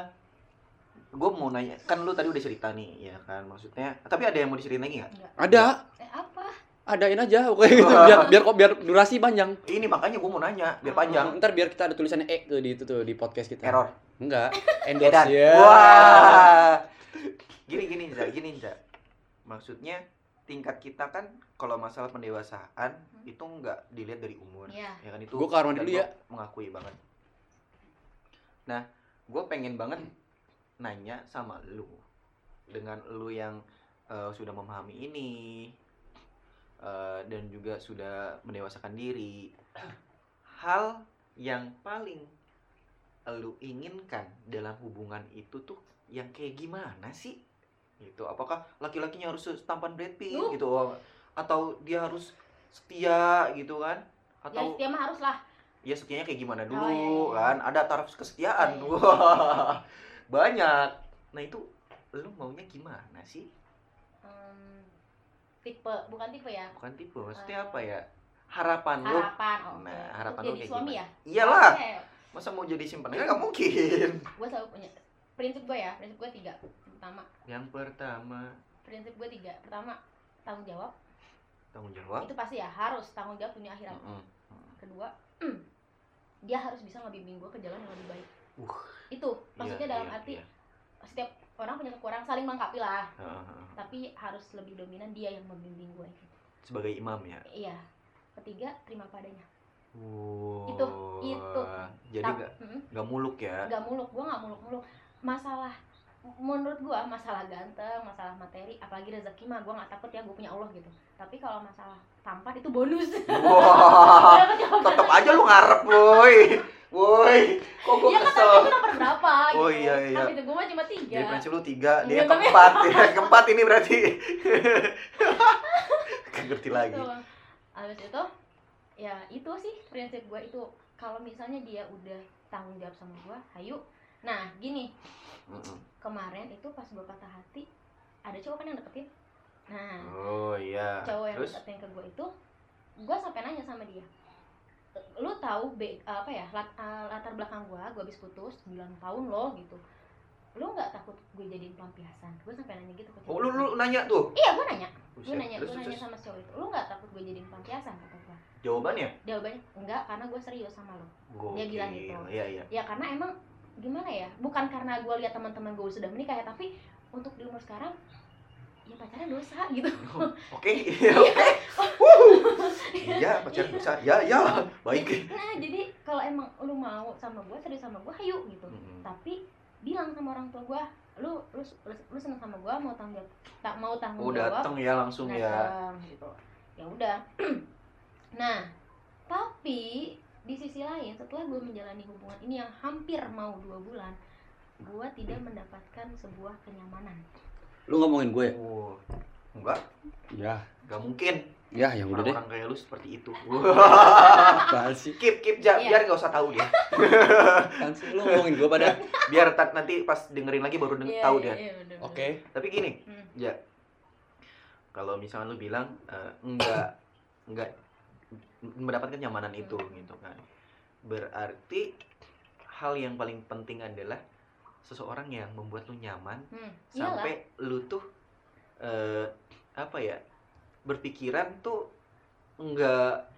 gue mau nanya, kan lu tadi udah cerita nih, ya kan? Maksudnya, tapi ada yang mau diceritain lagi nggak? Enggak. ada Eh, apa? adain aja pokoknya gitu biar biar kok biar durasi panjang Ini makanya gue mau nanya, biar panjang. ntar biar kita ada tulisannya E tuh di itu tuh di podcast kita Error. enggak Edan. endorse ya Wah. Gini gini Za, gini Za. Maksudnya tingkat kita kan kalau masalah pendewasaan itu nggak dilihat dari umur, Iya. ya kan itu. Mandi dan dulu ya. Mengakui banget. Nah, gue pengen banget nanya sama lu dengan lu yang eh, sudah memahami ini eh, dan juga sudah mendewasakan diri. Hal yang paling lu inginkan dalam hubungan itu tuh yang kayak gimana sih? Gitu. Apakah laki-lakinya harus tampan Brad Pitt gitu atau dia harus setia gitu kan? Ya Atau setia mah harus lah. Ya setianya kayak gimana dulu Oh, iya, iya. kan? Ada taraf kesetiaan. Iya, iya. Wah. Banyak. Nah, itu lu maunya gimana sih? Hmm, tipe, bukan tipe ya. Bukan tipe, maksudnya Eh, apa ya? Harapan lu. Harapan. Oh, Nah, harapan Untuk lu jadi kayak suami gimana? ya? Iyalah. Masa mau jadi simpenan nggak mungkin. Gue selalu punya prinsip gue ya. Prinsip gue tiga. Pertama, Yang pertama, prinsip gue tiga. Pertama, tanggung jawab. tanggung jawab. Itu pasti ya harus tanggung jawab dunia akhirat. Mm-mm. Kedua, dia harus bisa ngebimbing gue ke jalan yang lebih baik. Uh, Itu maksudnya Iya, dalam iya, arti iya. setiap orang punya kekurangan saling melengkapi lah. Heeh. Tapi harus lebih dominan dia yang membimbing gue. gitu. sebagai imam ya. Iya. Ketiga, terima padanya. Wow. Itu, itu. Jadi nggak nggak muluk ya. nggak muluk gue nggak muluk muluk masalah menurut gue masalah ganteng masalah materi apalagi rezeki mah gue nggak takut ya gue punya Allah gitu tapi kalau masalah tampan itu bonus Dapat jawaban. tetap aja lu ngarep, woi. Woi, kok gue Iya kan kesel. itu nomor berapa gitu Oh, iya, iya. tapi itu gue mah cuma tiga Jadi prinsip lu tiga, dia Iya, keempat, dia keempat ini berarti. Ngerti lagi. Gitu. Habis itu ya itu sih prinsip gue itu kalau misalnya dia udah tanggung jawab sama gue hayu nah gini. Mm-mm. kemarin itu pas gue patah hati ada cowok kan yang deketin. Nah Oh iya. cowok yang Terus? deketin ke gue itu gue sampai nanya sama dia. Lu tahu be, apa ya lat- uh, latar belakang gue gue habis putus 9 tahun loh gitu. Lu nggak takut gue jadiin pelampiasan? Gue sampai nanya gitu ke cowok. Oh, lu lu nanya tuh. iya gue nanya. Gue nanya gue nanya sama cowok itu lu nggak takut gue jadiin pelampiasan? kata gue Jawabannya? jawabannya enggak karena gue serius sama lo Dia bilang gitu. Iya, iya. ya karena emang gimana ya bukan karena gue lihat teman-teman gue sudah menikah ya tapi untuk di umur sekarang ya pacaran dosa gitu Oke, iya, oke. Wuh. Iya, pacaran bisa. Ya, ya. Baik. nah jadi kalau emang lu mau sama gue serius sama gue hayu gitu Mm-mm. tapi bilang sama orang tua gue lu lu lu, lu seneng sama gue mau tanggung tak mau tanggung Oh, jawab dateng ya langsung ya. gitu ya udah nah tapi di sisi lain setelah gue menjalani hubungan ini yang hampir mau dua bulan gue tidak mendapatkan sebuah kenyamanan lu ngomongin gue Oh. Enggak, ya enggak mungkin. Ya, ya udah deh. Orang kayak lu seperti itu. Apaan sih? keep keep ja, Iya. biar nggak usah tahu dia. Sih? Lu ngomongin gua pada. Biar tat- nanti pas dengerin lagi baru deng- Iya, tahu iya, dia. iya, bener, bener. Oke. Tapi gini, Hmm. ya kalau misalnya lu bilang eh, enggak enggak mendapatkan kenyamanan itu gitu kan. Berarti hal yang paling penting adalah seseorang yang membuat lu nyaman Hmm, iyalah. sampai lu tuh eh, apa ya berpikiran tuh enggak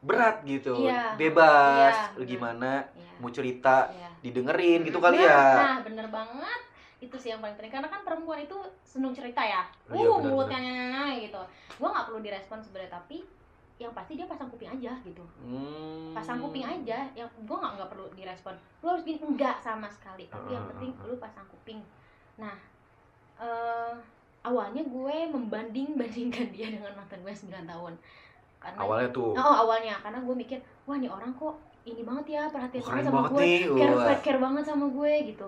berat gitu Iya, bebas iya, gimana Iya, mau cerita iya. didengerin gitu Mm, kali nah, ya Nah, bener banget. Itu sih yang paling penting karena kan perempuan itu seneng cerita ya. Oh, iya, uh, benar, mulutnya gitu. Gua nggak perlu direspon sebenarnya tapi yang pasti dia pasang kuping aja gitu. Hmm. Pasang kuping aja. Yang gua nggak nggak perlu direspon. Lu harus gini enggak sama sekali. Tapi yang penting lu pasang kuping. Nah, eh awalnya gue membanding-bandingkan dia dengan mantan gue 9 tahun. Karena awalnya tuh Oh, awalnya karena gue mikir, wah nih orang kok ini banget ya perhatian keren sama gue, nih care, care, care banget sama gue gitu.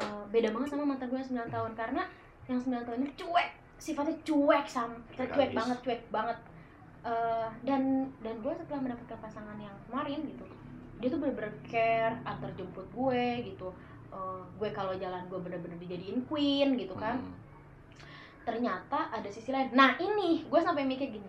Eh, beda banget sama mantan gue yang 9 tahun karena yang 9 tahun ini cuek, sifatnya cuek sama Cuek banget, cuek banget. Eh, dan dan gue setelah mendapatkan pasangan yang kemarin gitu, dia tuh bener-bener care, antar jemput gue gitu. Eh, gue kalau jalan gue bener-bener dijadiin queen gitu kan Hmm. ternyata ada sisi lain nah ini gue sampai mikir gini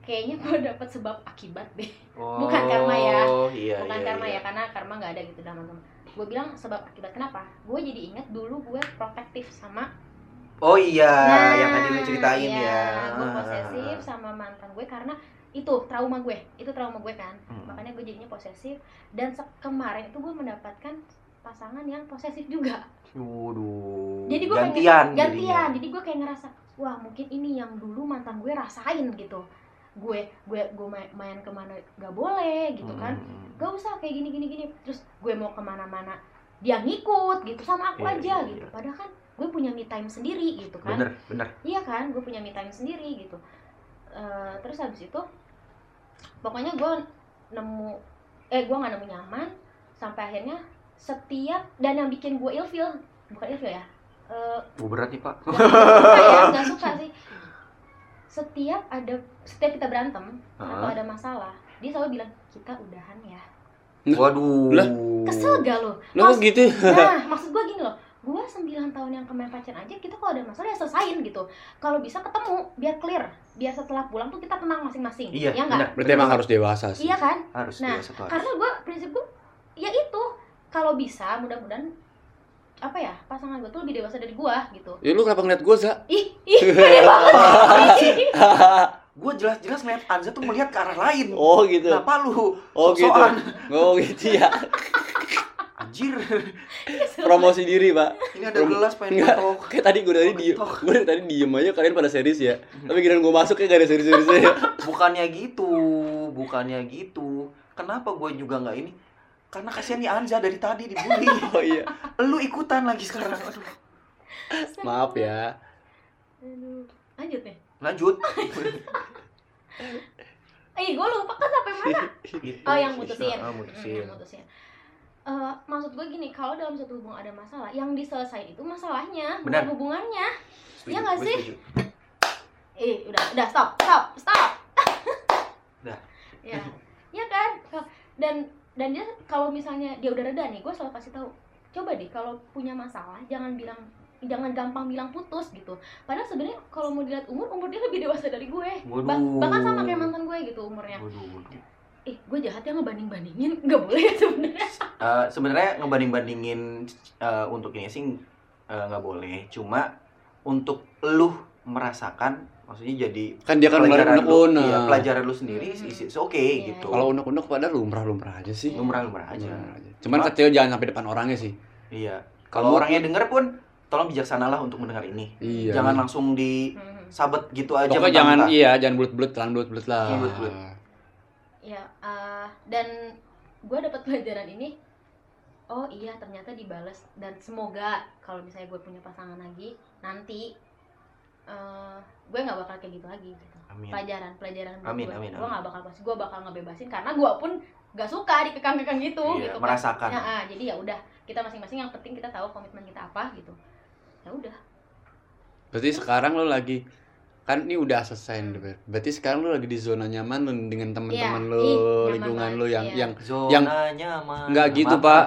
kayaknya gue dapet sebab akibat deh Bukan karma ya. Oh, iya, bukan iya, karma iya. ya karena karma nggak ada gitu dalam agama gue bilang sebab akibat kenapa gue jadi ingat dulu gue protektif sama Oh iya, Nah, yang tadi lu ceritain iya, ya. gue posesif sama mantan gue karena itu trauma gue itu trauma gue kan Hmm. makanya gue jadinya posesif dan kemarin itu gue mendapatkan pasangan yang posesif juga Waduh. jadi gue gantian. gantian jadinya. jadi gue kayak ngerasa wah mungkin ini yang dulu mantan gue rasain gitu gue gue gue main, main ke mana gak boleh gitu kan Hmm. gak usah kayak gini gini gini terus gue mau ke mana-mana dia ngikut gitu sama aku Iya, aja iya, gitu iya. padahal kan gue punya me time sendiri gitu kan Bener, bener. iya kan gue punya me time sendiri gitu Eh, terus habis itu pokoknya gue nemu eh gue nggak nemu nyaman sampai akhirnya setiap dan yang bikin gue ilfeel bukan ilfeel ya Eh, Oh, berat nih, Pak. nggak suka ya suka sih setiap ada setiap kita berantem atau Heeh. ada masalah dia selalu bilang kita udahan ya Waduh. Lah. kesel gak lo Lu kok gitu? nah maksud gue gini loh gue 9 tahun yang kemarin pacaran aja kita kalau ada masalah ya selesain gitu kalau bisa ketemu biar clear biar setelah pulang tuh kita tenang masing-masing Iya, ya benar. nggak Berarti emang harus dewasa sih. iya kan Harus Nah, harus. karena gue prinsip gue ya itu kalau bisa mudah-mudahan apa ya pasangan gue tuh lebih dewasa dari gue gitu Ya lu kenapa ngeliat gua, Za? ih ih Gue jelas-jelas ngeliat Anza tuh melihat ke arah lain. oh gitu. Kenapa lu? Oh gitu. Oh gitu ya. Anjir. Promosi diri, Pak. Ini ada Prom- gelas pengen Enggak. ketok. Kayak tadi gue dari Oh, diem, gue dari tadi diem aja kalian pada serius ya. Tapi kira gue masuk kayak gak ada serius-seriusnya. Bukannya gitu, bukannya gitu. Kenapa gue juga nggak ini? Karena kasihan nih Anza dari tadi dibully. Oh iya. Lu ikutan lagi sekarang. Aduh. Maaf ya. Aduh. lanjut nih Lanjut. eh gue lupa kan sampai mana Gitu, Oh yang mutusin. Ah, mutusin. yang mutusin. Eh, maksud gue gini, kalau dalam satu hubungan ada masalah, yang diselesain itu masalahnya, bukan Benar. hubungannya. Setuju, Iya nggak sih? setuju. Eh, udah, udah stop, stop, stop. Udah. ya, ya kan. Ka- Dan dan dia kalau misalnya dia udah reda nih, gue selalu kasih tahu, coba deh kalau punya masalah, jangan bilang jangan gampang bilang putus gitu. Padahal sebenarnya kalau mau dilihat umur, umur dia lebih dewasa dari gue. Ba- Waduh. bahkan sama kayak mantan gue gitu umurnya. Waduh, waduh. Eh, gue jahat ya ngebanding bandingin, nggak boleh ya sebenarnya. Eh, sebenarnya ngebanding-bandingin eh, untuk ini sih eh, nggak boleh. Cuma untuk lu merasakan, maksudnya jadi Kan dia kan kemarin lu, unek-unek. iya, pelajaran lu sendiri, Mhm. is it's oke Iya, gitu. Kalau unek-unek pada lumrah-lumrah aja sih. lumrah-lumrah aja. Lumrah aja. Cuman Cuma- kecil jangan sampai depan orangnya sih. Iya. Kalau orangnya denger pun, tolong bijaksanalah untuk mendengar ini. Iya. Jangan langsung di Mhm. sabet gitu aja. Pokoknya jangan iya, jangan bulat-bulat, jangan bulat-bulat lah. Jangan bulat-bulat. Ya eh, dan gue dapat pelajaran ini. Oh iya ternyata dibales. Dan semoga kalau misalnya gue punya pasangan lagi nanti eh, gue nggak bakal kayak gitu lagi gitu. Amin. pelajaran pelajaran Amin, gue amin, gue nggak bakal pas gue bakal ngebebasin karena gue pun gak suka dikekang-kekang gitu Iya, gitu kan. merasakan. Nah, ah, jadi ya udah kita masing-masing yang penting kita tahu komitmen kita apa gitu. Ya udah. Berarti sekarang lo lagi kan ini udah selesai nih Ber. berarti sekarang lu lagi di zona nyaman lu dengan teman-teman Iya, lu ih, lingkungan lu yang iya. yang Zona Yang- nyaman. nggak gitu Maaf, pak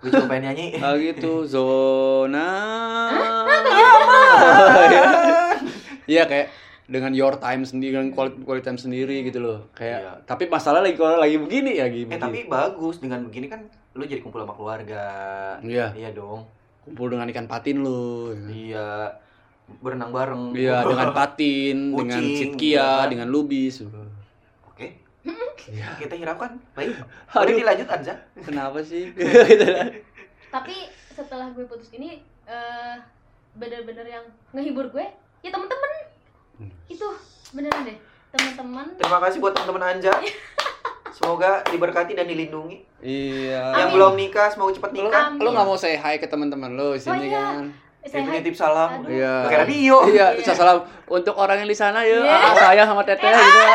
Gue pengen nyanyi. nggak gitu zona iya kayak dengan your time sendiri dengan quality, quality time sendiri gitu loh kayak Iya. tapi masalah lagi kalau lagi begini ya Eh gini tapi bagus dengan begini kan lu jadi kumpul sama keluarga. iya Iya dong. kumpul dengan ikan patin lu Iya. Berenang bareng. iya dengan patin dengan Kucing, sitkia kan? dengan lubis Oke. Iya. Kita hiraukan. Baik. Boleh dilanjut Anza? kenapa sih tapi setelah gue putus ini eh bener-bener yang ngehibur gue ya temen-temen Hmm. itu beneran deh teman-teman Terima kasih buat teman-teman Anja. Semoga diberkati dan dilindungi. iya Yang Amin. belum nikah semoga cepat nikah. lu nggak mau say hi ke teman-teman lu di sini Oh, iya. kan saya nitip salam. Iya Pakai radio. iya Iya. salam untuk orang yang di sana ya Iya. ah, saya sama teteh gitu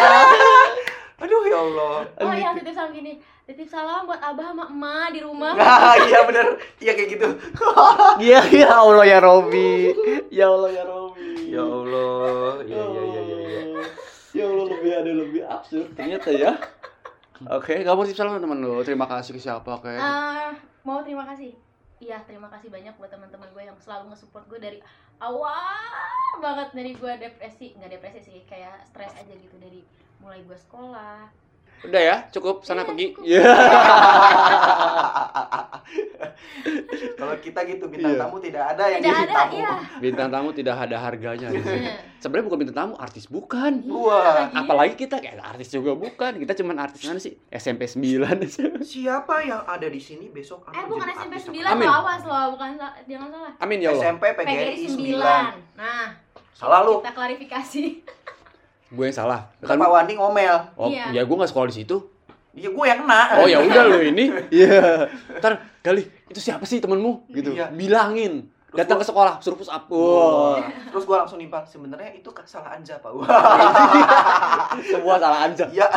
Aduh ya Allah. oh yang titip salam gini titip salam buat abah sama emak di rumah Nah, iya bener. Iya kayak gitu. Iya ya Allah ya Robi. Ya Allah ya Robi. Ya Allah. Iya iya iya iya. iya. Ya Allah lebih ada lebih absurd ternyata ya. Oke, kamu titip salam teman lu. Terima kasih ke siapa kayak. Eh, mau terima kasih iya terima kasih banyak buat teman-teman gue yang selalu nge-support gue dari awal banget dari gue depresi. Nggak depresi sih kayak stres aja gitu dari mulai gue sekolah Udah ya, cukup sana Iya, pergi. Iya. Kalau kita gitu bintang Iya. tamu tidak ada yang tidak jadi ada tamu. iya Bintang tamu tidak ada harganya. di sini. Iya. Sebenarnya bukan bintang tamu, artis bukan. Wah, Iya. Apalagi kita kayak artis juga bukan. Kita cuman artis mana sih? SMP 9. Siapa yang ada di sini besok eh bukan SMP artis 9 Amin. lo awas lo bukan jangan salah Amin ya Allah. SMP PGRI 9. 9 nah Salah lu. kita klarifikasi Gue yang salah. Kan Pak Wandi ngomel. Oh, Iya. ya gue gak sekolah di situ. Iya, gue yang kena. Oh ya udah lo ini. Iya. Ntar kali itu siapa sih temenmu gitu. Iya. Bilangin. Terus Datang gua- ke sekolah suruh push up. Wah. Terus gue langsung nimpal. Sebenarnya itu salah Anja, Pak. Wah. Semua salah aja. Iya.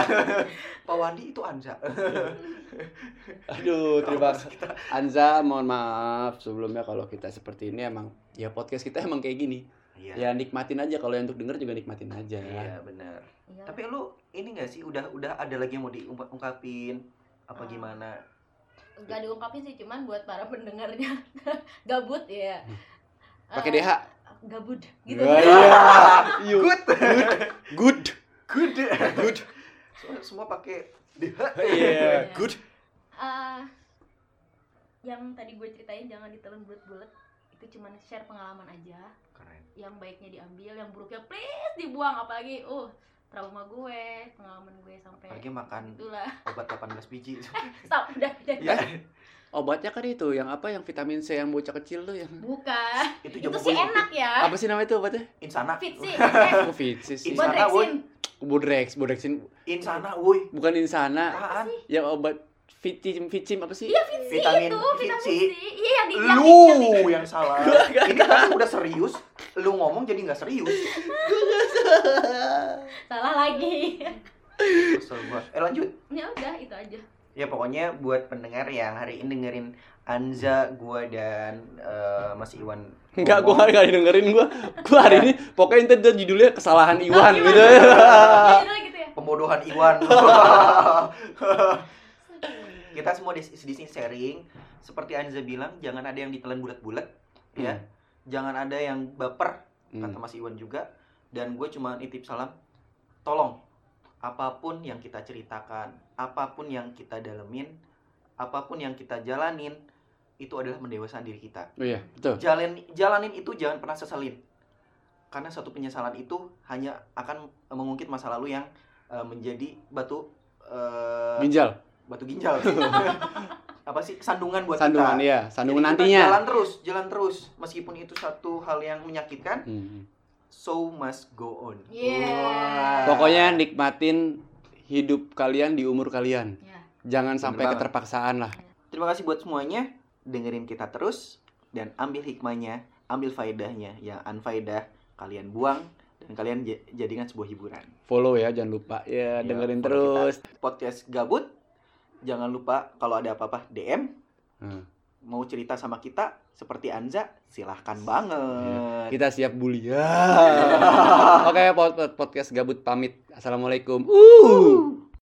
Pak Wandi itu Anja. Aduh, terima kasih. Anza, mohon maaf sebelumnya kalau kita seperti ini emang ya podcast kita emang kayak gini. Iya. Ya nikmatin aja kalau yang untuk denger juga nikmatin aja. Iya, benar. Iya. Tapi lu ini gak sih udah udah ada lagi yang mau diungkapin apa Ah. gimana? nggak diungkapin sih cuman buat para pendengarnya gabut ya Pakai Eh, DH. gabut gitu Wah, iya. Good. Good. Good. Good. Semua, semua pakai DH. Iya, good. Eh, yang tadi gue ceritain jangan ditelan bulat-bulat itu cuman share pengalaman aja Keren. yang baiknya diambil yang buruknya please dibuang apalagi uh trauma gue pengalaman gue sampai Apalagi makan itulah obat 18 biji. stop udah udah Ya, Obatnya kan itu yang apa yang vitamin C yang bocah kecil tuh yang bukan itu itu sih enak ya apa sih namanya itu obatnya? Insana. fit sih eh, Oh, Fitsis sih. buat Insana, woy. reksin Bodrex, Bodrexin Insana, woi. bukan insana. Apaan? Yang obat Vicim, Vicim apa sih? iya sih Vitamin itu vitamin C. C iya yang di yang di- yang Lu yang salah. Ini kan udah serius, lu ngomong jadi nggak serius. salah lagi Kesel gua. Eh lanjut. ya udah itu aja Ya pokoknya buat pendengar yang hari ini dengerin Anza, gua dan eh, Mas Iwan. Enggak, gua nggak nggak dengerin gua. Gua hari ini pokoknya itu judulnya kesalahan Iwan Oh, gitu. Iya, judulnya gitu ya pembodohan Iwan. Kita semua di, di sini sharing. Seperti Anza bilang, jangan ada yang ditelan bulat-bulat, ya. Hmm. Jangan ada yang baper, Hmm. kata Mas Iwan juga. Dan gue cuma nitip salam, tolong apa pun yang kita ceritakan, apa pun yang kita dalemin, apa pun yang kita jalanin, itu adalah mendewasakan diri kita. Oh iya, betul. Jalan jalanin itu jangan pernah seselin. Karena satu penyesalan itu hanya akan mengungkit masa lalu yang eh, menjadi batu eh, Ginjal, batu ginjal. Apa sih sandungan buat sandungan kita. ya, sandungan Jadi kita nantinya. Jalan terus, jalan terus. Meskipun itu satu hal yang menyakitkan, Hmm. so must go on. Iya. Wah. Pokoknya nikmatin hidup kalian di umur kalian. ya Jangan Bener sampai banget. keterpaksaan lah. Terima kasih buat semuanya. Dengerin kita terus dan ambil hikmahnya, ambil faedahnya. Yang unfaedah kalian buang dan kalian jadikan sebuah hiburan. Follow ya, jangan lupa. Ya, Ya, dengerin terus. Podcast gabut. Jangan lupa kalau ada apa-apa DM. Hmm. Mau cerita sama kita, seperti Anza, silahkan banget. Kita siap bully. Ya. Oke, pod- podcast gabut pamit. Assalamualaikum. Uh.